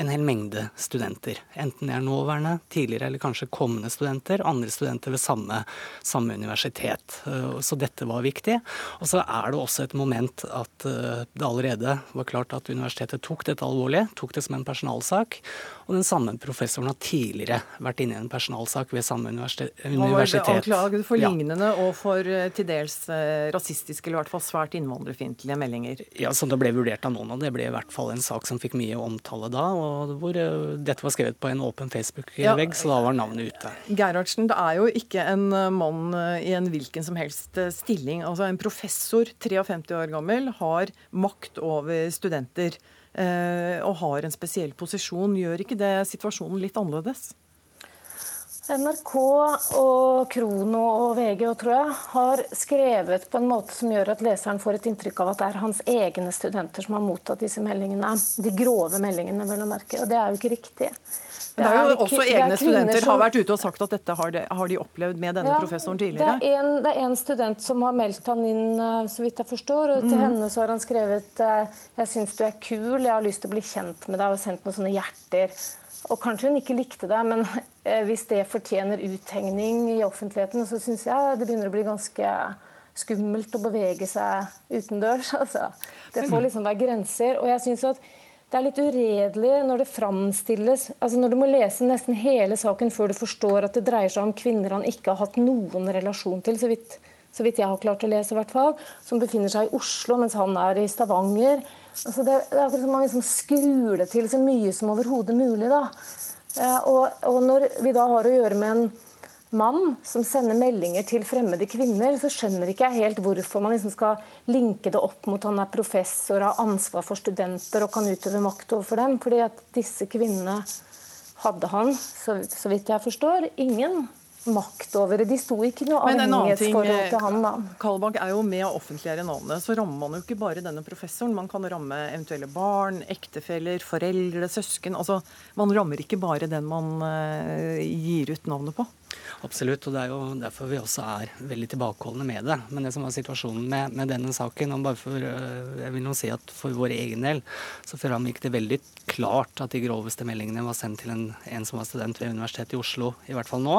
en hel mengde studenter. Enten det er nåværende, tidligere eller kanskje kommende studenter, andre studenter ved samme, samme universitet. Eh, så dette var viktig. Og så er det også et moment at eh, det allerede var klart at universitetet tok dette alvorlig, tok det som en personalsak. Og den samme professoren har tidligere vært inne i en personalsak ved samme universitet. Var anklaget for lignende ja. og for eh, til dels rasistiske, eller i hvert fall svært innvandrerfiendtlige meldinger. Ja, som det ble vurdert av noen, og det ble i hvert fall en sak som fikk mye omtale da. og hvor eh, dette var skrevet på en åpen Facebook-vegg, ja. så da var navnet ute. Gerhardsen, det er jo ikke en eh, mann eh, i en hvilken som helst stilling. Altså En professor, 53 år gammel, har makt over studenter og har en spesiell posisjon. Gjør ikke det situasjonen litt annerledes? NRK og Krono og VG og tror jeg, har skrevet på en måte som gjør at leseren får et inntrykk av at det er hans egne studenter som har mottatt disse meldingene. De grove meldingene, vel å merke. Og det er jo ikke riktig. Det er jo også egne studenter som har vært ute og sagt at dette har de, har de opplevd med denne ja, professoren tidligere. Det er, en, det er, en, student som har meldt han inn, eh, så vidt jeg forstår. og Til mm. henne så har han skrevet eh, jeg syns du er kul, jeg har lyst til å bli kjent med deg, og sendt noen sånne hjerter. Og kanskje hun ikke likte det, men eh, hvis det fortjener uthengning i offentligheten, så syns jeg det begynner å bli ganske skummelt å bevege seg utendørs. Altså. Det får liksom være grenser. Og jeg synes at det er litt uredelig når det framstilles altså Når du må lese nesten hele saken før du forstår at det dreier seg om kvinner han ikke har hatt noen relasjon til, så vidt, så vidt jeg har klart å lese, i hvert fall, som befinner seg i Oslo mens han er i Stavanger. Altså det, det, er akkurat man liksom skrur det til så mye som overhodet mulig. Da. Eh, og, og, når vi da har å gjøre med en mann som sender meldinger til fremmede kvinner, så skjønner ikke jeg helt hvorfor man liksom skal linke det opp mot han er professor, har ansvar for studenter og kan utøve makt overfor dem. fordi at disse kvinnene hadde han, så, så vidt jeg forstår, ingen makt over det. De sto ikke noe avhengighetsforhold til han. da. Eh, Kalbakk er jo med å offentliggjøre navnet. Så rammer man jo ikke bare denne professoren. Man kan ramme eventuelle barn, ektefeller, foreldre, søsken. Altså, Man rammer ikke bare den man uh, gir ut navnet på. Absolutt, og det er jo derfor vi også er veldig tilbakeholdne med det. Men det som var situasjonen med, med denne saken, og bare for, øh, jeg vil nå si at for vår egen del, så framgikk det veldig klart at de groveste meldingene var sendt til en, en, som var student ved Universitetet i Oslo, i hvert fall nå,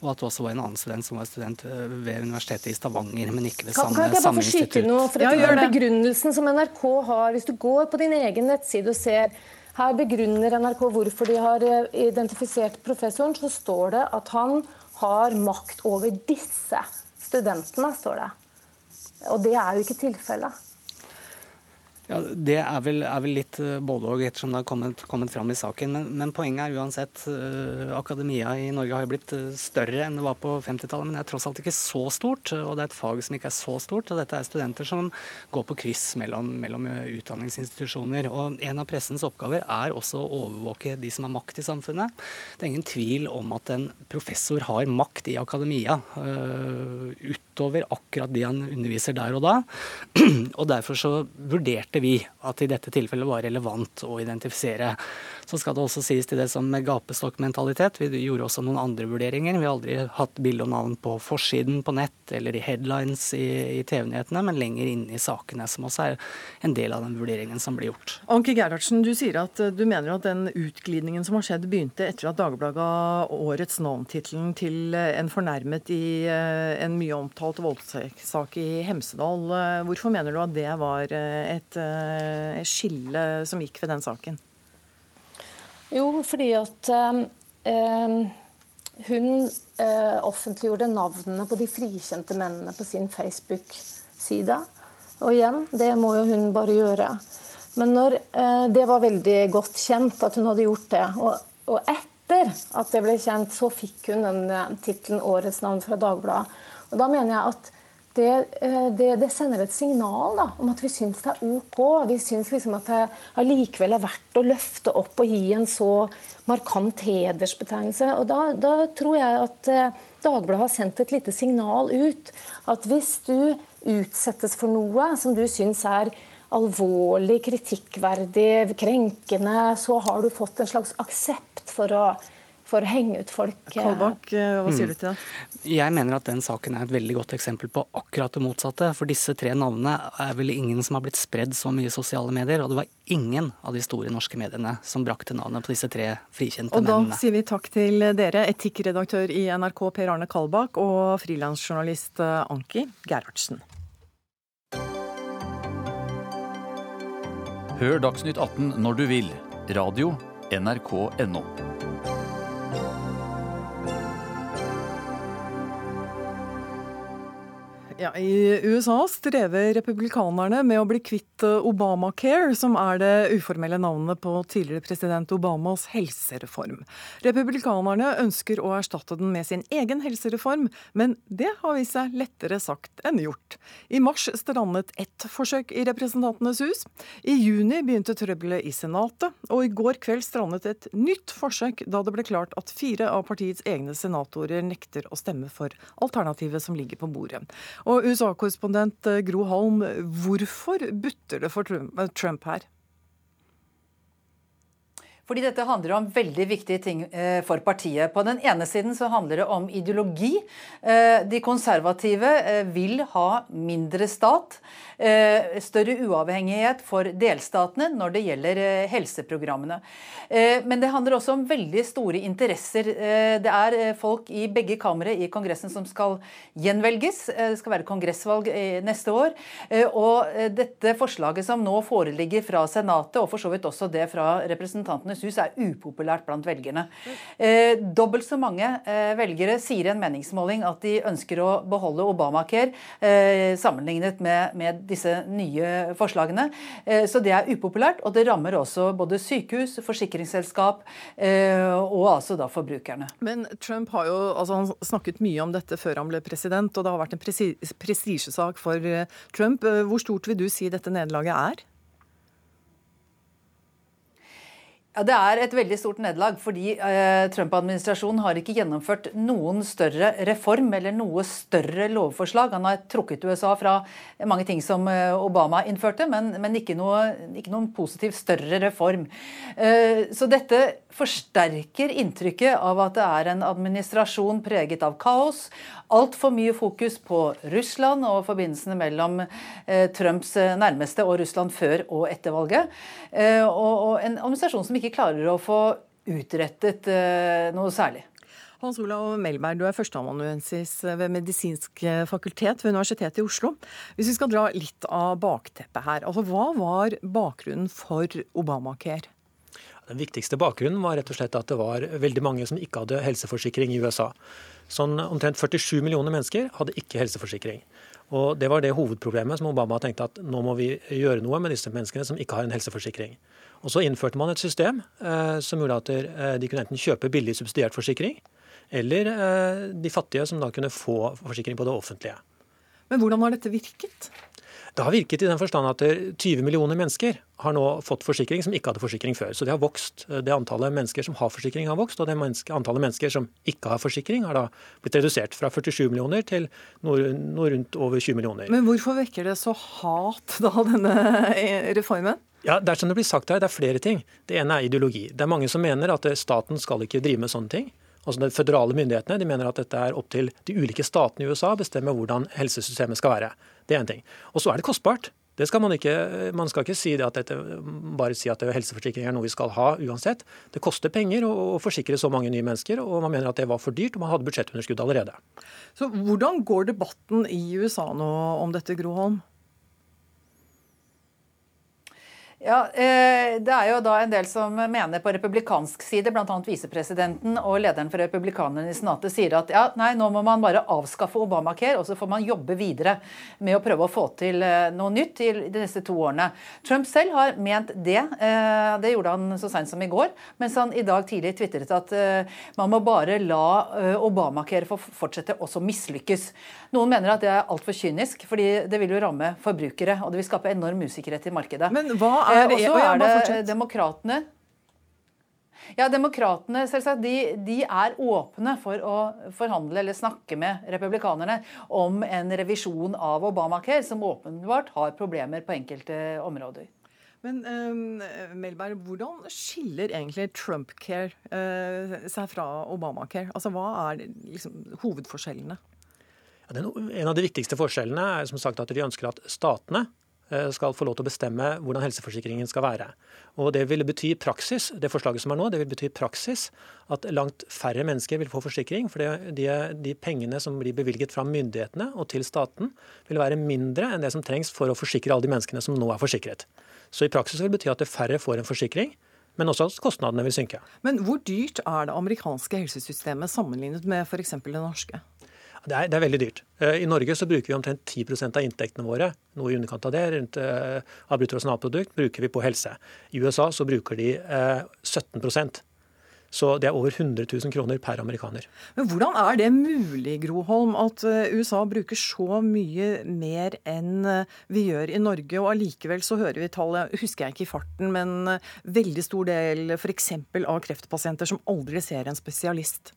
og at det også var en annen student som var student øh, ved Universitetet i Stavanger, men ikke ved samme, kan, kan jeg bare få skyte noe, for ja, gjør Begrunnelsen som NRK har, hvis du går på din egen nettside og ser her begrunner NRK hvorfor de har øh, identifisert professoren, så står det at han har makt over disse studentene, står det. Og det er jo ikke tilfellet. Ja, Det er vel, er vel litt eh, både og, ettersom det har kommet, kommet fram i saken. Men, men, poenget er uansett uh, Akademia i Norge har jo blitt uh, større enn det var på 50-tallet, men det er tross alt ikke så stort. Og det er et fag som ikke er så stort. Og dette er studenter som går på kryss mellom, mellom utdanningsinstitusjoner. Og en av pressens oppgaver er også å overvåke de som har makt i samfunnet. Det er ingen tvil om at en professor har makt i akademia. Uh, utover akkurat de han underviser der og da. og derfor så vurderte vi at i dette tilfellet var relevant å identifisere. Så skal det også sies til det som gapestokkmentalitet. Vi gjorde også noen andre vurderinger. Vi har aldri hatt bilde og navn på forsiden på nett eller i headlines i, i TV-nyhetene, men lenger inne i sakene, som også er en del av den vurderingen som blir gjort. Anke Gerhardsen, du sier at du mener at den utglidningen som har skjedd, begynte etter at Dagbladet ga årets navntittelen til en fornærmet i eh, en mye omtalt voldtektssak i Hemsedal. Hvorfor mener du at det var eh, et eh, skille som gikk ved den saken? Jo, fordi at eh, hun eh, offentliggjorde navnene på de frikjente mennene på sin Facebook-side. Og igjen, det må jo hun bare gjøre. Men når, eh, det var veldig godt kjent at hun hadde gjort det. Og, og etter at det ble kjent, så fikk hun den eh, tittelen 'Årets navn' fra Dagbladet. Og da mener jeg at det, eh, det, det, sender et signal da, om at vi syns det er OK. Vi syns liksom at det allikevel er verdt å løfte opp og gi en så markant hedersbetegnelse. Og da, da tror jeg at eh, Dagbladet har sendt et lite signal ut. At hvis du utsettes for noe som du syns er alvorlig, kritikkverdig, krenkende, så har du fått en slags aksept for å for å henge ut folk. Eh. Kolbakk, eh, hva sier du til det? Mm. Jeg mener at den saken er et veldig godt eksempel på akkurat det motsatte. For disse tre navnene er vel ingen som har blitt spredd så mye i sosiale medier. Og det var ingen av de store norske mediene som brakte navnet på disse tre frikjente mennene. Og da sier vi takk til dere, etikkredaktør i NRK Per Arne Kalbakk og frilansjournalist eh, Anki Gerhardsen. Hør Dagsnytt 18 når du vil. Radio NRK.no. Ja, I USA strever republikanerne med å bli kvitt eh, Obamacare, som er det uformelle navnet på tidligere president Obamas helsereform. Republikanerne ønsker å erstatte den med sin egen helsereform, men det har vist seg lettere sagt enn gjort. I mars strandet ett forsøk i Representantenes hus. I juni begynte trøbbelet i Senatet, og i går kveld strandet et nytt forsøk da det ble klart at fire av partiets egne senatorer nekter å stemme for alternativet som ligger på bordet. Og USA-korrespondent eh, Gro Holm, hvorfor butter det for eh, Trump her? Fordi dette handler om veldig viktige ting eh, for partiet. På den ene siden så handler det om ideologi. De konservative vil ha mindre stat. Eh, større uavhengighet for delstatene når det gjelder eh, helseprogrammene. Eh, men det handler også om veldig store interesser. Det er folk i begge kamre i Kongressen som skal gjenvelges. Det skal være kongressvalg neste år. Og dette forslaget som nå foreligger fra Senatet, og for så vidt også det fra Representantenes hus, er upopulært blant velgerne. Dobbelt så mange velgere sier i en meningsmåling at de ønsker å beholde Obamacare sammenlignet med, med disse nye forslagene. Eh, så det er upopulært, og det rammer også både sykehus, forsikringsselskap eh, og altså da forbrukerne. Men Trump har jo altså han snakket mye om dette før han ble president, og det har vært en prestisjesak for eh, Trump. Hvor stort vil du si dette nederlaget er? Ja, Det er et veldig stort nederlag, fordi eh, Trump-administrasjonen har ikke gjennomført noen større reform eller noe større lovforslag. Han har trukket USA fra mange ting som eh, Obama innførte, men, men ikke, noe, ikke, noen positiv større reform. Eh, så dette forsterker inntrykket av at det er en administrasjon preget av kaos. Altfor mye fokus på Russland og forbindelsene mellom eh, Trumps eh, nærmeste og Russland før og etter valget. Eh, og, en administrasjon som ikke klarer å få utrettet noe særlig. Hans Olav Melberg, du er førsteamanuensis ved Medisinsk fakultet ved Universitetet i Oslo. Hvis vi skal dra litt av bakteppet her, altså hva var bakgrunnen for Obamacare? Den viktigste bakgrunnen var rett og slett at det var veldig mange som ikke hadde helseforsikring i USA. Sånn Omtrent 47 millioner mennesker hadde ikke helseforsikring. Og Det var det hovedproblemet som Obama tenkte at nå må vi gjøre noe med disse menneskene som ikke har en helseforsikring. Og Så innførte man et system eh, som gjorde at eh, de kunne enten kjøpe billig subsidiert forsikring, eller eh, de fattige som da kunne få forsikring på det offentlige. Men hvordan har dette virket? Det har virket i den forstand at 20 millioner mennesker har nå fått forsikring som ikke hadde forsikring før. Så det har vokst. Det antallet mennesker som har forsikring har vokst, og det antallet mennesker som ikke har forsikring har da blitt redusert fra 47 millioner til noe, noe rundt over 20 millioner. Men hvorfor vekker det så hat da, denne reformen? Ja, Det er som det blir sagt her, det er flere ting. Det ene er ideologi. Det er mange som mener at staten skal ikke drive med sånne ting. Altså De føderale myndighetene de mener at dette er opp til de ulike statene i USA å bestemme hvordan helsesystemet skal være. Det er en ting. Og så er det kostbart. Det skal man, ikke, man skal ikke si at dette, bare si at helseforsikring er noe vi skal ha uansett. Det koster penger å, forsikre så mange nye mennesker, og man mener at det var for dyrt, og man hadde budsjettunderskudd allerede. Så Hvordan går debatten i USA nå om dette, Gro Holm? Ja, eh, Det er jo da en del som mener på republikansk side, bl.a. visepresidenten og lederen for republikanerne i Senatet, sier at ja, nei, nå må man bare avskaffe Obamacare, og så får man jobbe videre med å prøve å få til eh, noe nytt i de neste to årene. Trump selv har ment det. Eh, det gjorde han så seint som i går, mens han i dag tidlig tvitret at man må bare la Obamacare få fortsette også mislykkes. Noen mener at det er altfor kynisk, fordi det vil jo ramme forbrukere, og det vil skape enorm usikkerhet i markedet. Men hva er er og så er det demokratene. Ja, Demokratene selvsagt, de, de, er åpne for å forhandle eller snakke med republikanerne om en revisjon av Obamacare, som åpenbart har problemer på enkelte områder. Men um, Melberg, hvordan skiller egentlig Trump-care uh, seg fra Obamacare? Altså, Hva er liksom, hovedforskjellene? Ja, den, en av de viktigste forskjellene er som sagt at de ønsker at statene skal få lov til å bestemme hvordan helseforsikringen skal være. Og Det vil bety i praksis det forslaget som er nå, det vil bety i praksis at langt færre mennesker vil få forsikring. For de, de pengene som blir bevilget fra myndighetene og til staten, vil være mindre enn det som trengs for å forsikre alle de menneskene som nå er forsikret. Så i praksis vil det bety at det færre får en forsikring. Men også at kostnadene vil synke. Men hvor dyrt er det amerikanske helsesystemet sammenlignet med f.eks. det norske? Det er, det er veldig dyrt. Eh, I Norge så bruker vi omtrent 10 av inntektene våre, noe i underkant av det, rundt av bruttonasjonalprodukt, bruker vi på helse. I USA så bruker de uh, 17% så det er over 100 000 kroner per amerikaner. Men Hvordan er det mulig, Groholm, at eh, USA bruker så mye mer enn vi gjør i Norge, og allikevel så hører vi tallet, husker jeg ikke i farten, men veldig stor del f.eks. av kreftpasienter som aldri ser en spesialist?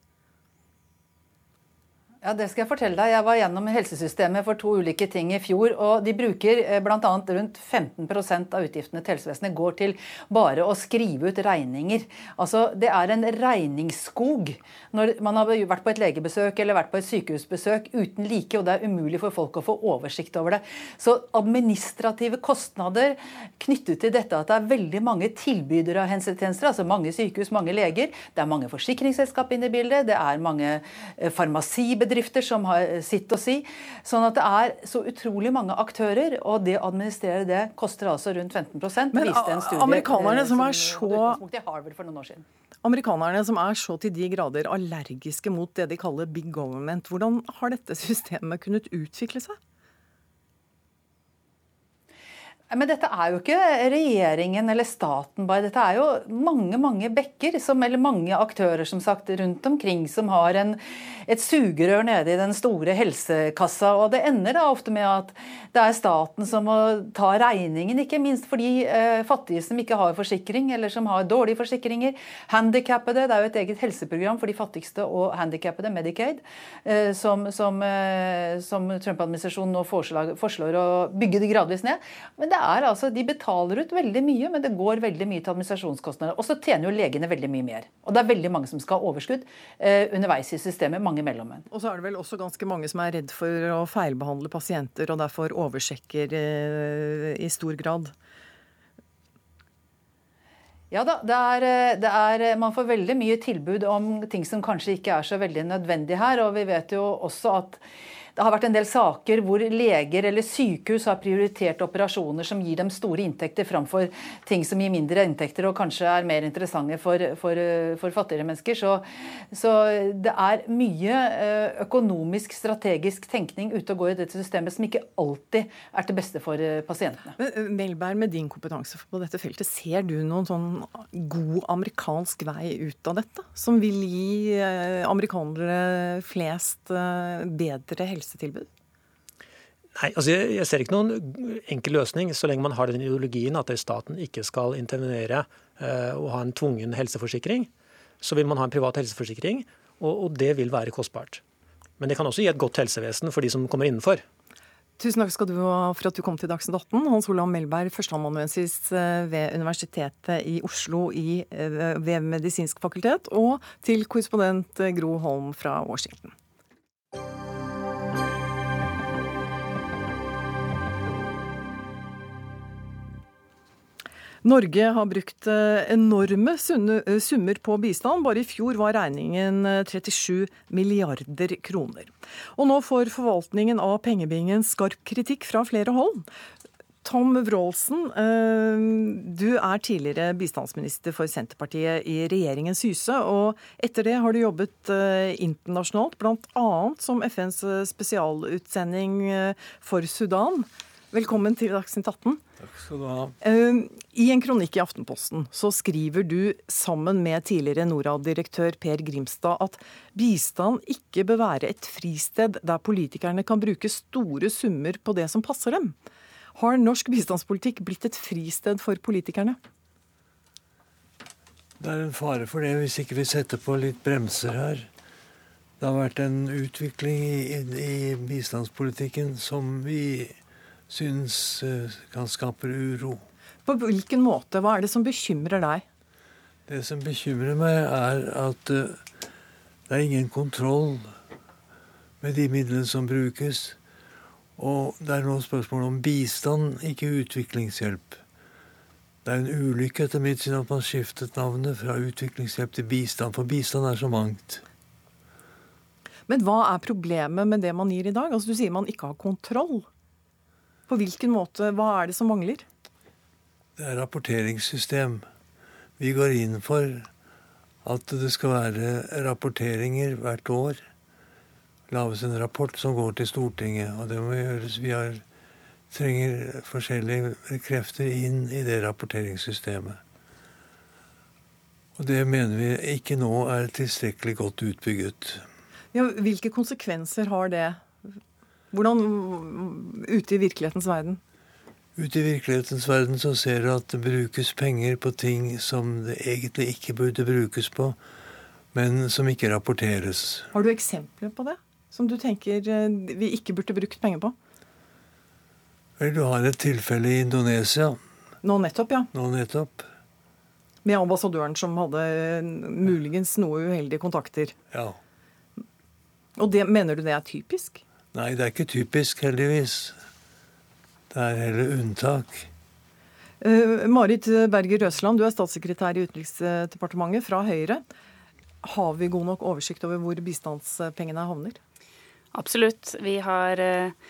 Ja, Det skal jeg fortelle deg. Jeg var gjennom helsesystemet for to ulike ting i fjor. og De bruker eh, bl.a. rundt 15% av utgiftene til helsevesenet går til bare å skrive ut regninger. Altså, Det er en regningsskog når man har vært på et legebesøk eller vært på et sykehusbesøk uten like, og det er umulig for folk å få oversikt over det. Så administrative kostnader knyttet til dette at det er veldig mange tilbydere av helsetjenester, altså mange sykehus, mange leger, det er mange forsikringsselskap inne i bildet, det er mange eh, farmasibedrifter bedrifter som har sitt å si. Sånn at det er så utrolig mange aktører, og det å administrere det koster altså rundt 15 Men studie amerikanerne som er så. Amerikanerne som er så til de grader allergiske mot det de kaller big government, hvordan har dette systemet kunnet utvikle seg? Men dette er jo ikke regjeringen eller staten bare. Dette er jo mange mange bekker, som, eller mange aktører som sagt, rundt omkring som har en, et sugerør nede i den store helsekassa. Og det ender da ofte med at det er staten som må ta regningen, ikke minst for de eh, fattige som ikke har forsikring, eller som har dårlige forsikringer. Handikappede, det er jo et eget helseprogram for de fattigste og handikappede, Medicaid, eh, som, som, eh, som Trump-administrasjonen nå foreslår, foreslår å bygge det gradvis ned. Men det det er altså, De betaler ut veldig mye, men det går veldig mye til administrasjonskostnader. Og så tjener jo legene veldig mye mer. Og det er veldig mange som skal ha overskudd eh, underveis i systemet. Mange mellommenn. Og så er det vel også ganske mange som er redd for å feilbehandle pasienter, og derfor oversjekker eh, i stor grad. Ja da, det er, eh, det er, man får veldig mye tilbud om ting som kanskje ikke er så veldig nødvendig her. Og vi vet jo også at det har vært en del saker hvor leger eller sykehus har prioritert operasjoner som gir dem store inntekter, framfor ting som gir mindre inntekter og kanskje er mer interessante for, for, for fattigere mennesker. Så, så, det er mye eh, økonomisk, strategisk tenkning ute og går i dette systemet som ikke alltid er til beste for eh, pasientene. Men eh, Melberg, med din kompetanse på dette feltet, ser du noen sånn god amerikansk vei ut av dette? Som vil gi amerikanere flest bedre helse? Helsetilbud? Nei, altså jeg, jeg, ser ikke noen enkel løsning så lenge man har den ideologien at staten ikke skal intervenere eh, og ha en tvungen helseforsikring. Så vil man ha en privat helseforsikring, og, og, det vil være kostbart. Men det kan også gi et godt helsevesen for de som kommer innenfor. Tusen takk skal du ha for at du kom til Dagsnytt 18. Hans Olav Melberg, førsteamanuensis eh, ved Universitetet i Oslo i, eh, ved Medisinsk fakultet, og til korrespondent Gro Holm fra Washington. Norge har brukt eh, enorme eh, summer på bistand. Bare i fjor var regningen 37 eh, milliarder kroner. Og nå får forvaltningen av pengebingen skarp kritikk fra flere hold. Tom Wroldsen, du er tidligere bistandsminister for Senterpartiet i regjeringens hyse. Og etter det har du jobbet internasjonalt, bl.a. som FNs spesialutsending for Sudan. Velkommen til Dagsnytt 18. Takk skal du ha. Ehm, I en kronikk i Aftenposten så skriver du sammen med tidligere Norad-direktør Per Grimstad at bistand ikke bør være et fristed der politikerne kan bruke store summer på det som passer dem. Har norsk bistandspolitikk blitt et fristed for politikerne? Det er en fare for det hvis ikke vi setter på litt bremser her. Det har vært en utvikling i, i bistandspolitikken som vi syns kan skape uro. På hvilken måte? Hva er det som bekymrer deg? Det som bekymrer meg, er at eh, det er ingen kontroll med de midlene som brukes. Og det er nå spørsmål om bistand, ikke utviklingshjelp. Det er en ulykke etter mitt syn at man skiftet navnet fra utviklingshjelp til bistand, for bistand er så mangt. Men hva er problemet med det man gir i dag? Altså, du sier man ikke har kontroll. På hvilken måte? Hva er det som mangler? Det er rapporteringssystem. Vi går inn for at det skal være rapporteringer hvert år. lages en rapport som går til Stortinget. Og det må gjøres. Vi har, trenger forskjellige krefter inn i det rapporteringssystemet. Og det mener vi ikke nå er tilstrekkelig godt utbygget. Ja, hvilke konsekvenser har det? Hvordan ute i virkelighetens verden? Ute i virkelighetens verden så ser du at det brukes penger på ting som det egentlig ikke burde brukes på, men som ikke rapporteres. Har du eksempler på det? Som du tenker eh, vi ikke burde brukt penger på? Vel, du har et tilfelle i Indonesia. Nå nettopp, ja. Nå nettopp. Med ambassadøren som hadde muligens noe uheldige kontakter. Ja. Og det, mener du det er typisk? Nei, det er ikke typisk, heldigvis. Det er heller unntak. Uh, Marit Berger Røsland, du er statssekretær i Utenriksdepartementet fra Høyre. Har vi god nok oversikt over hvor bistandspengene havner? Absolutt. Vi har uh,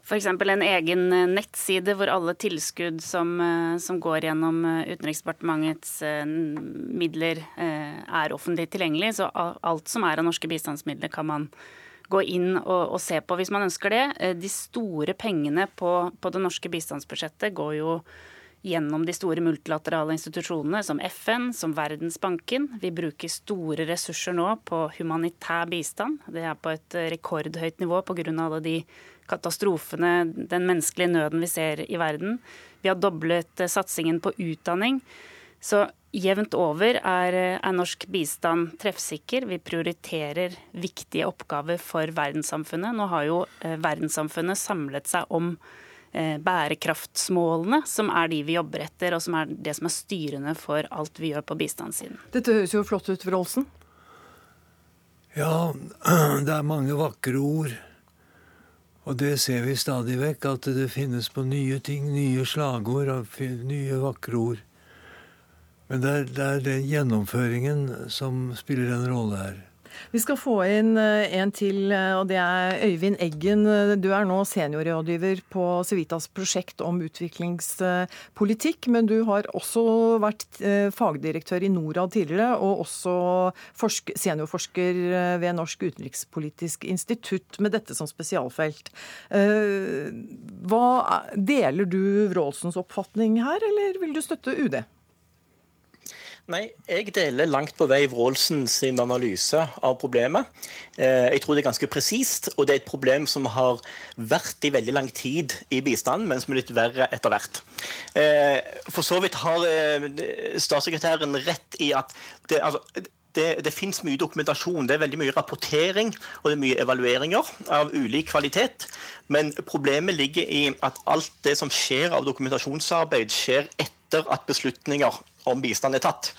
f.eks. en egen nettside hvor alle tilskudd som, som går gjennom Utenriksdepartementets midler, er offentlig tilgjengelig. Så alt som er av norske bistandsmidler, kan man gå inn og, og, se på hvis man ønsker det. Eh, de store pengene på, på det norske bistandsbudsjettet går jo gjennom de store multilaterale institusjonene som FN, som Verdensbanken. Vi bruker store ressurser nå på humanitær bistand. Det er på et rekordhøyt nivå pga. alle de katastrofene, den menneskelige nøden vi ser i verden. Vi har doblet eh, satsingen på utdanning. Så jevnt over er, er, norsk bistand treffsikker. Vi prioriterer viktige oppgaver for verdenssamfunnet. Nå har jo eh, verdenssamfunnet samlet seg om eh, bærekraftsmålene, som er de vi jobber etter, og som er det som er styrende for alt vi gjør på bistandssiden. Dette høres jo flott ut, Wroldsen. Ja, det er mange vakre ord. Og det ser vi stadig vekk, at det finnes på nye ting, nye slagord og nye vakre ord. Men det er, det er den gjennomføringen som spiller en rolle her. Vi skal få inn eh, en til, eh, og det er Øyvind Eggen. Du er nå seniorrådgiver på Civitas prosjekt om utviklingspolitikk, men du har også vært eh, fagdirektør i Norad tidligere, og også seniorforsker ved Norsk utenrikspolitisk institutt med dette som spesialfelt. Hva, deler du Wroldsens oppfatning her, eller vil du støtte UD? Nei, jeg deler langt på vei Wroldsen sin analyse av problemet. Eh, jeg tror det er ganske presist, og det er et problem som har vært i veldig lang tid i bistanden, men som er litt verre etter hvert. Eh, for så vidt har eh, statssekretæren rett i at det, altså, det, det fins mye dokumentasjon. Det er veldig mye rapportering og det er mye evalueringer av ulik kvalitet. Men problemet ligger i at alt det som skjer av dokumentasjonsarbeid, skjer etter at beslutninger om bistand er tatt.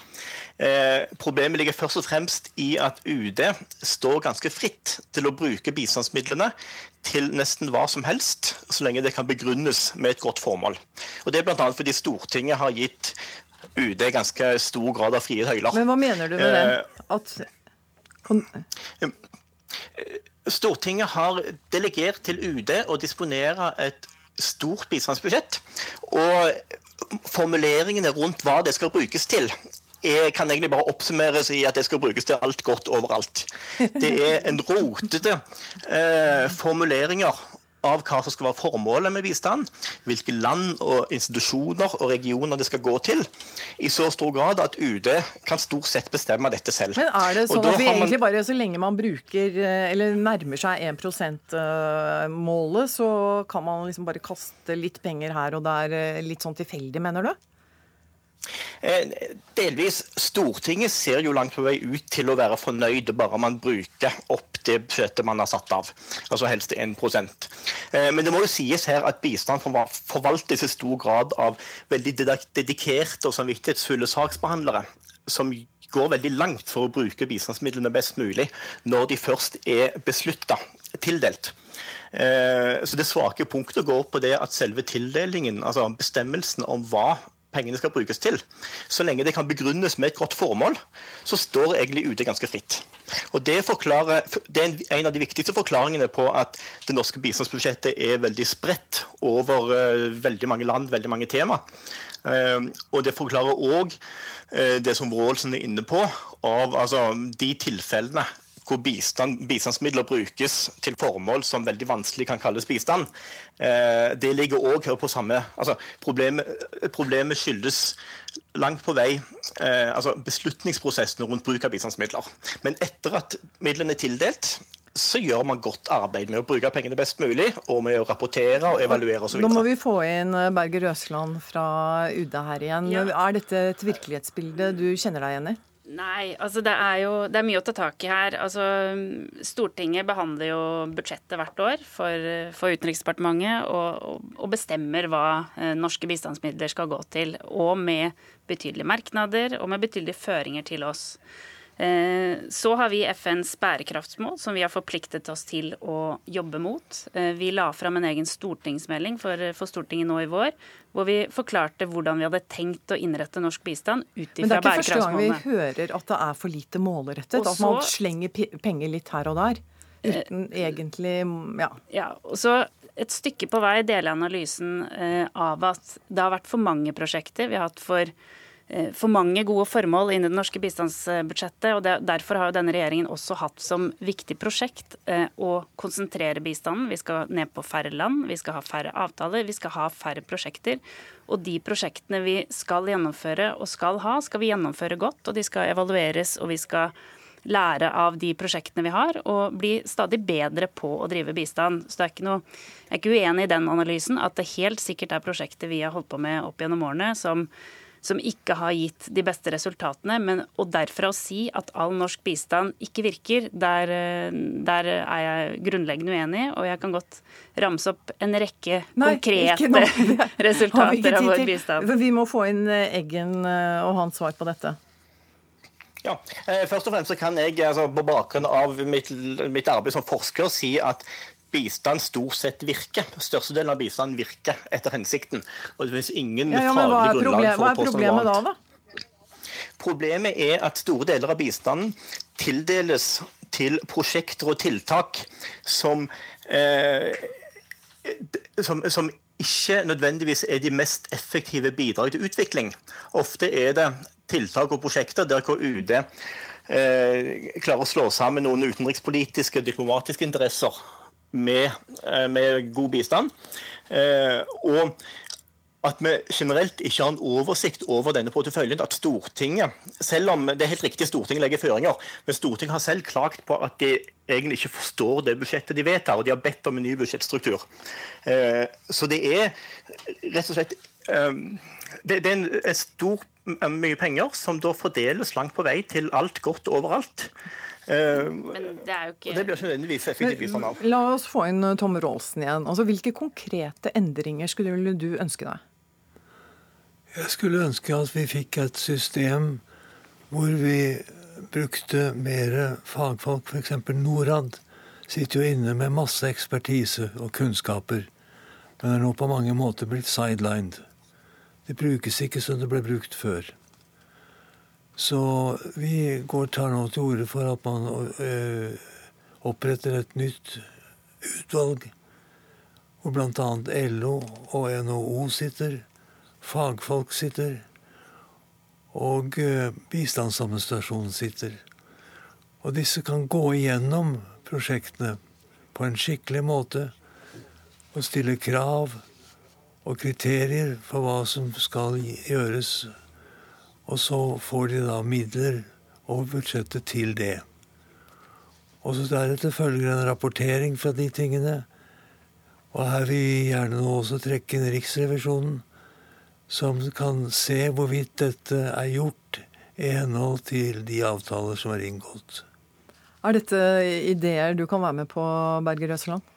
Eh, problemet ligger først og fremst i at UD står ganske fritt til å bruke bistandsmidlene til nesten hva som helst, så lenge det kan begrunnes med et godt formål. Og Det er bl.a. fordi Stortinget har gitt UD ganske stor grad av frie tøyler. Men hva mener du med det? At at... Stortinget har delegert til UD å disponere et stort bistandsbudsjett. Og formuleringene rundt hva det skal brukes til, jeg kan egentlig bare oppsummeres i at det skal brukes til alt godt overalt. Det er en rotete eh, formuleringer av hva som skal være formålet med bistand, hvilke land og institusjoner og regioner det skal gå til, i så stor grad at UD kan stort sett bestemme dette selv. Men er det sånn at vi egentlig bare, så lenge man bruker, eh, eller nærmer seg 1 %-målet, så kan man liksom bare kaste litt penger her og der eh, litt sånn tilfeldig, mener du? Eh, delvis. Stortinget ser jo langt på vei ut til å være fornøyd bare man bruker opp det budsjettet man har satt av. Altså helst 1 eh, Men det må jo sies her at bistand forvaltes i stor grad av veldig dedikerte og samvittighetsfulle saksbehandlere. som går veldig langt for å bruke bistandsmidlene best mulig når de først er beslutta tildelt. Eh, så Det svake punktet går på det at selve tildelingen, altså bestemmelsen om hva pengene skal brukes til. Så lenge det kan begrunnes med et godt formål, så står egentlig UD ganske fritt. Og Det, det er en av de viktigste forklaringene på at det norske bistandsbudsjettet er veldig spredt over uh, veldig mange land, veldig mange tema. Uh, og det forklarer òg uh, det som Wroldsen er inne på, av altså, de tilfellene hvor bistand, bistandsmidler brukes til formål som veldig vanskelig kan kalles bistand, eh, det ligger òg her på samme altså problemet, problemet skyldes langt på vei eh, altså beslutningsprosessene rundt bruk av bistandsmidler. Men etter at midlene er tildelt, så gjør man godt arbeid med å bruke pengene best mulig, og med å rapportere og evaluere osv. Nå må vi få inn eh, Berger Røsland fra UD her igjen. Ja. Er dette et virkelighetsbilde du kjenner deg igjen i? Nei, altså det er jo det er mye å ta tak i her. Altså, Stortinget behandler jo budsjettet hvert år for, for Utenriksdepartementet og, og, bestemmer hva eh, norske bistandsmidler skal gå til. Og med betydelige merknader og med betydelige føringer til oss. Eh, så har vi FNs bærekraftsmål, som vi har forpliktet oss til å jobbe mot. Eh, vi la fram en egen stortingsmelding for, for, Stortinget nå i vår, hvor vi forklarte hvordan vi hadde tenkt å innrette norsk bistand ut ifra bærekraftsmålene. Men det er ikke første gang vi hører at det er for lite målrettet, Også, at man slenger penger litt her og der. Uten eh, egentlig Ja. ja og så et stykke på vei deler jeg analysen av at det har vært for mange prosjekter. Vi har hatt for for mange gode formål inn i det norske bistandsbudsjettet. og Derfor har jo denne regjeringen også hatt som viktig prosjekt eh, å konsentrere bistanden. Vi skal ned på færre land, vi skal ha færre avtaler, vi skal ha færre prosjekter. Og de prosjektene vi skal gjennomføre og skal ha, skal vi gjennomføre godt. Og de skal evalueres, og vi skal lære av de prosjektene vi har, og bli stadig bedre på å drive bistand. Så det er ikke noe, jeg er ikke uenig i den analysen, at det helt sikkert er prosjekter vi har holdt på med opp gjennom årene som som ikke har gitt de beste resultatene. Men, og derfra å si at all norsk bistand ikke virker, der, eh, der, er jeg grunnleggende uenig. Og jeg kan godt ramse opp en rekke Nei, konkrete resultater av vår bistand. Vi må få inn eh, Eggen eh, og hans svar på dette. Ja, Først og fremst så kan jeg altså, på bakgrunn av mitt, mitt arbeid som forsker si at bistand stort sett virker. Størstedelen av bistanden virker etter hensikten. Og det finnes ingen ja, ja, faglig grunnlag for å påstå noe annet. Da, da? Problemet er at store deler av bistanden tildeles til prosjekter og tiltak som, eh, som, som ikke nødvendigvis er de mest effektive bidrag til utvikling. Ofte er det tiltak og prosjekter der hvor UD eh, klarer å slå sammen noen utenrikspolitiske og diplomatiske interesser med, eh, med god bistand. Eh, og at vi generelt ikke har en oversikt over denne porteføljen. At Stortinget, selv om det er helt riktig Stortinget legger føringer, men Stortinget har selv klagt på at de egentlig ikke forstår det budsjettet de vedtar, og de har bedt om en ny budsjettstruktur. Eh, så det er rett og slett Det er en, stor mye penger som da fordeles langt på vei til alt godt overalt. Eh, Men det er jo ikke Det blir ikke nødvendigvis effektivt av. La oss få inn eh, Tom Rolsen igjen. Altså, hvilke konkrete endringer skulle du ønske deg? Jeg skulle ønske at vi fikk et system hvor vi brukte mer fagfolk. F.eks. Norad sitter jo inne med masse ekspertise og kunnskaper, men er nå på mange måter blitt sidelined. Det brukes ikke som det ble brukt før. Så vi går, tar nå til orde for at man øh, oppretter et nytt utvalg, hvor bl.a. LO og NHO sitter, fagfolk sitter, og øh, bistandsadministrasjonen sitter. Og disse kan gå igjennom prosjektene på en skikkelig måte og stille krav og kriterier for hva som skal gjøres og så får de da midler over budsjettet til det. Og så deretter følger en rapportering fra de tingene. Og her vil vi gjerne nå også trekke inn Riksrevisjonen, som kan se hvorvidt dette er gjort i henhold til de avtaler som er inngått. Er dette ideer du kan være med på, Berger Røsland?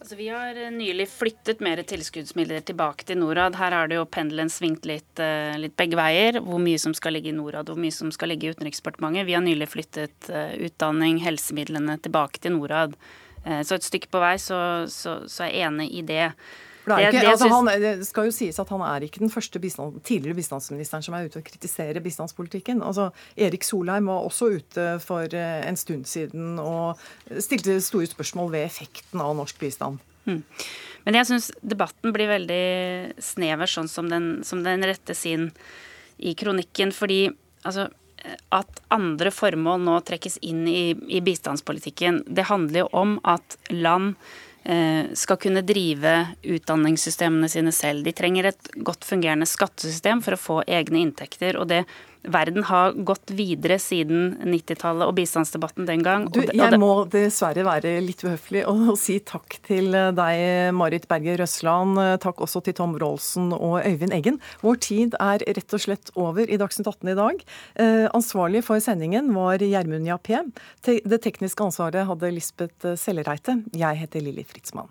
Altså, vi har eh, nylig flyttet mer tilskuddsmidler tilbake til Norad. Her har det jo pendelen svingt litt, eh, litt, begge veier. Hvor mye som skal ligge i Norad og hvor mye som skal ligge i Utenriksdepartementet. Vi har nylig flyttet uh, utdanning, helsemidlene tilbake til Norad. Så et stykke på vei så, så, så er jeg enig i det. Det, ikke, det, altså, han, det, skal jo sies at han er ikke den første bistand, tidligere bistandsministeren som er ute og kritiserer bistandspolitikken. Altså, Erik Solheim var også ute for eh, en stund siden og stilte store spørsmål ved effekten av norsk bistand. Mm. Men jeg syns debatten blir veldig snever sånn som den, som den rettes inn i kronikken. Fordi altså, at andre formål nå trekkes inn i, i bistandspolitikken. Det handler jo om at land skal kunne drive utdanningssystemene sine selv. De trenger et godt fungerende skattesystem for å få egne inntekter. og det verden har gått videre siden 90-tallet og bistandsdebatten den gang. Du, jeg må dessverre være litt uhøflig og, si takk til deg, Marit Berger Røsland. Takk også til Tom Rolsen og Øyvind Eggen. Vår tid er rett og slett over i Dagsnytt 18 i dag. Eh, ansvarlig for sendingen var Gjermund Jappé. Det tekniske ansvaret hadde Lisbeth Sellereite. Jeg heter Lilly Fritzmann.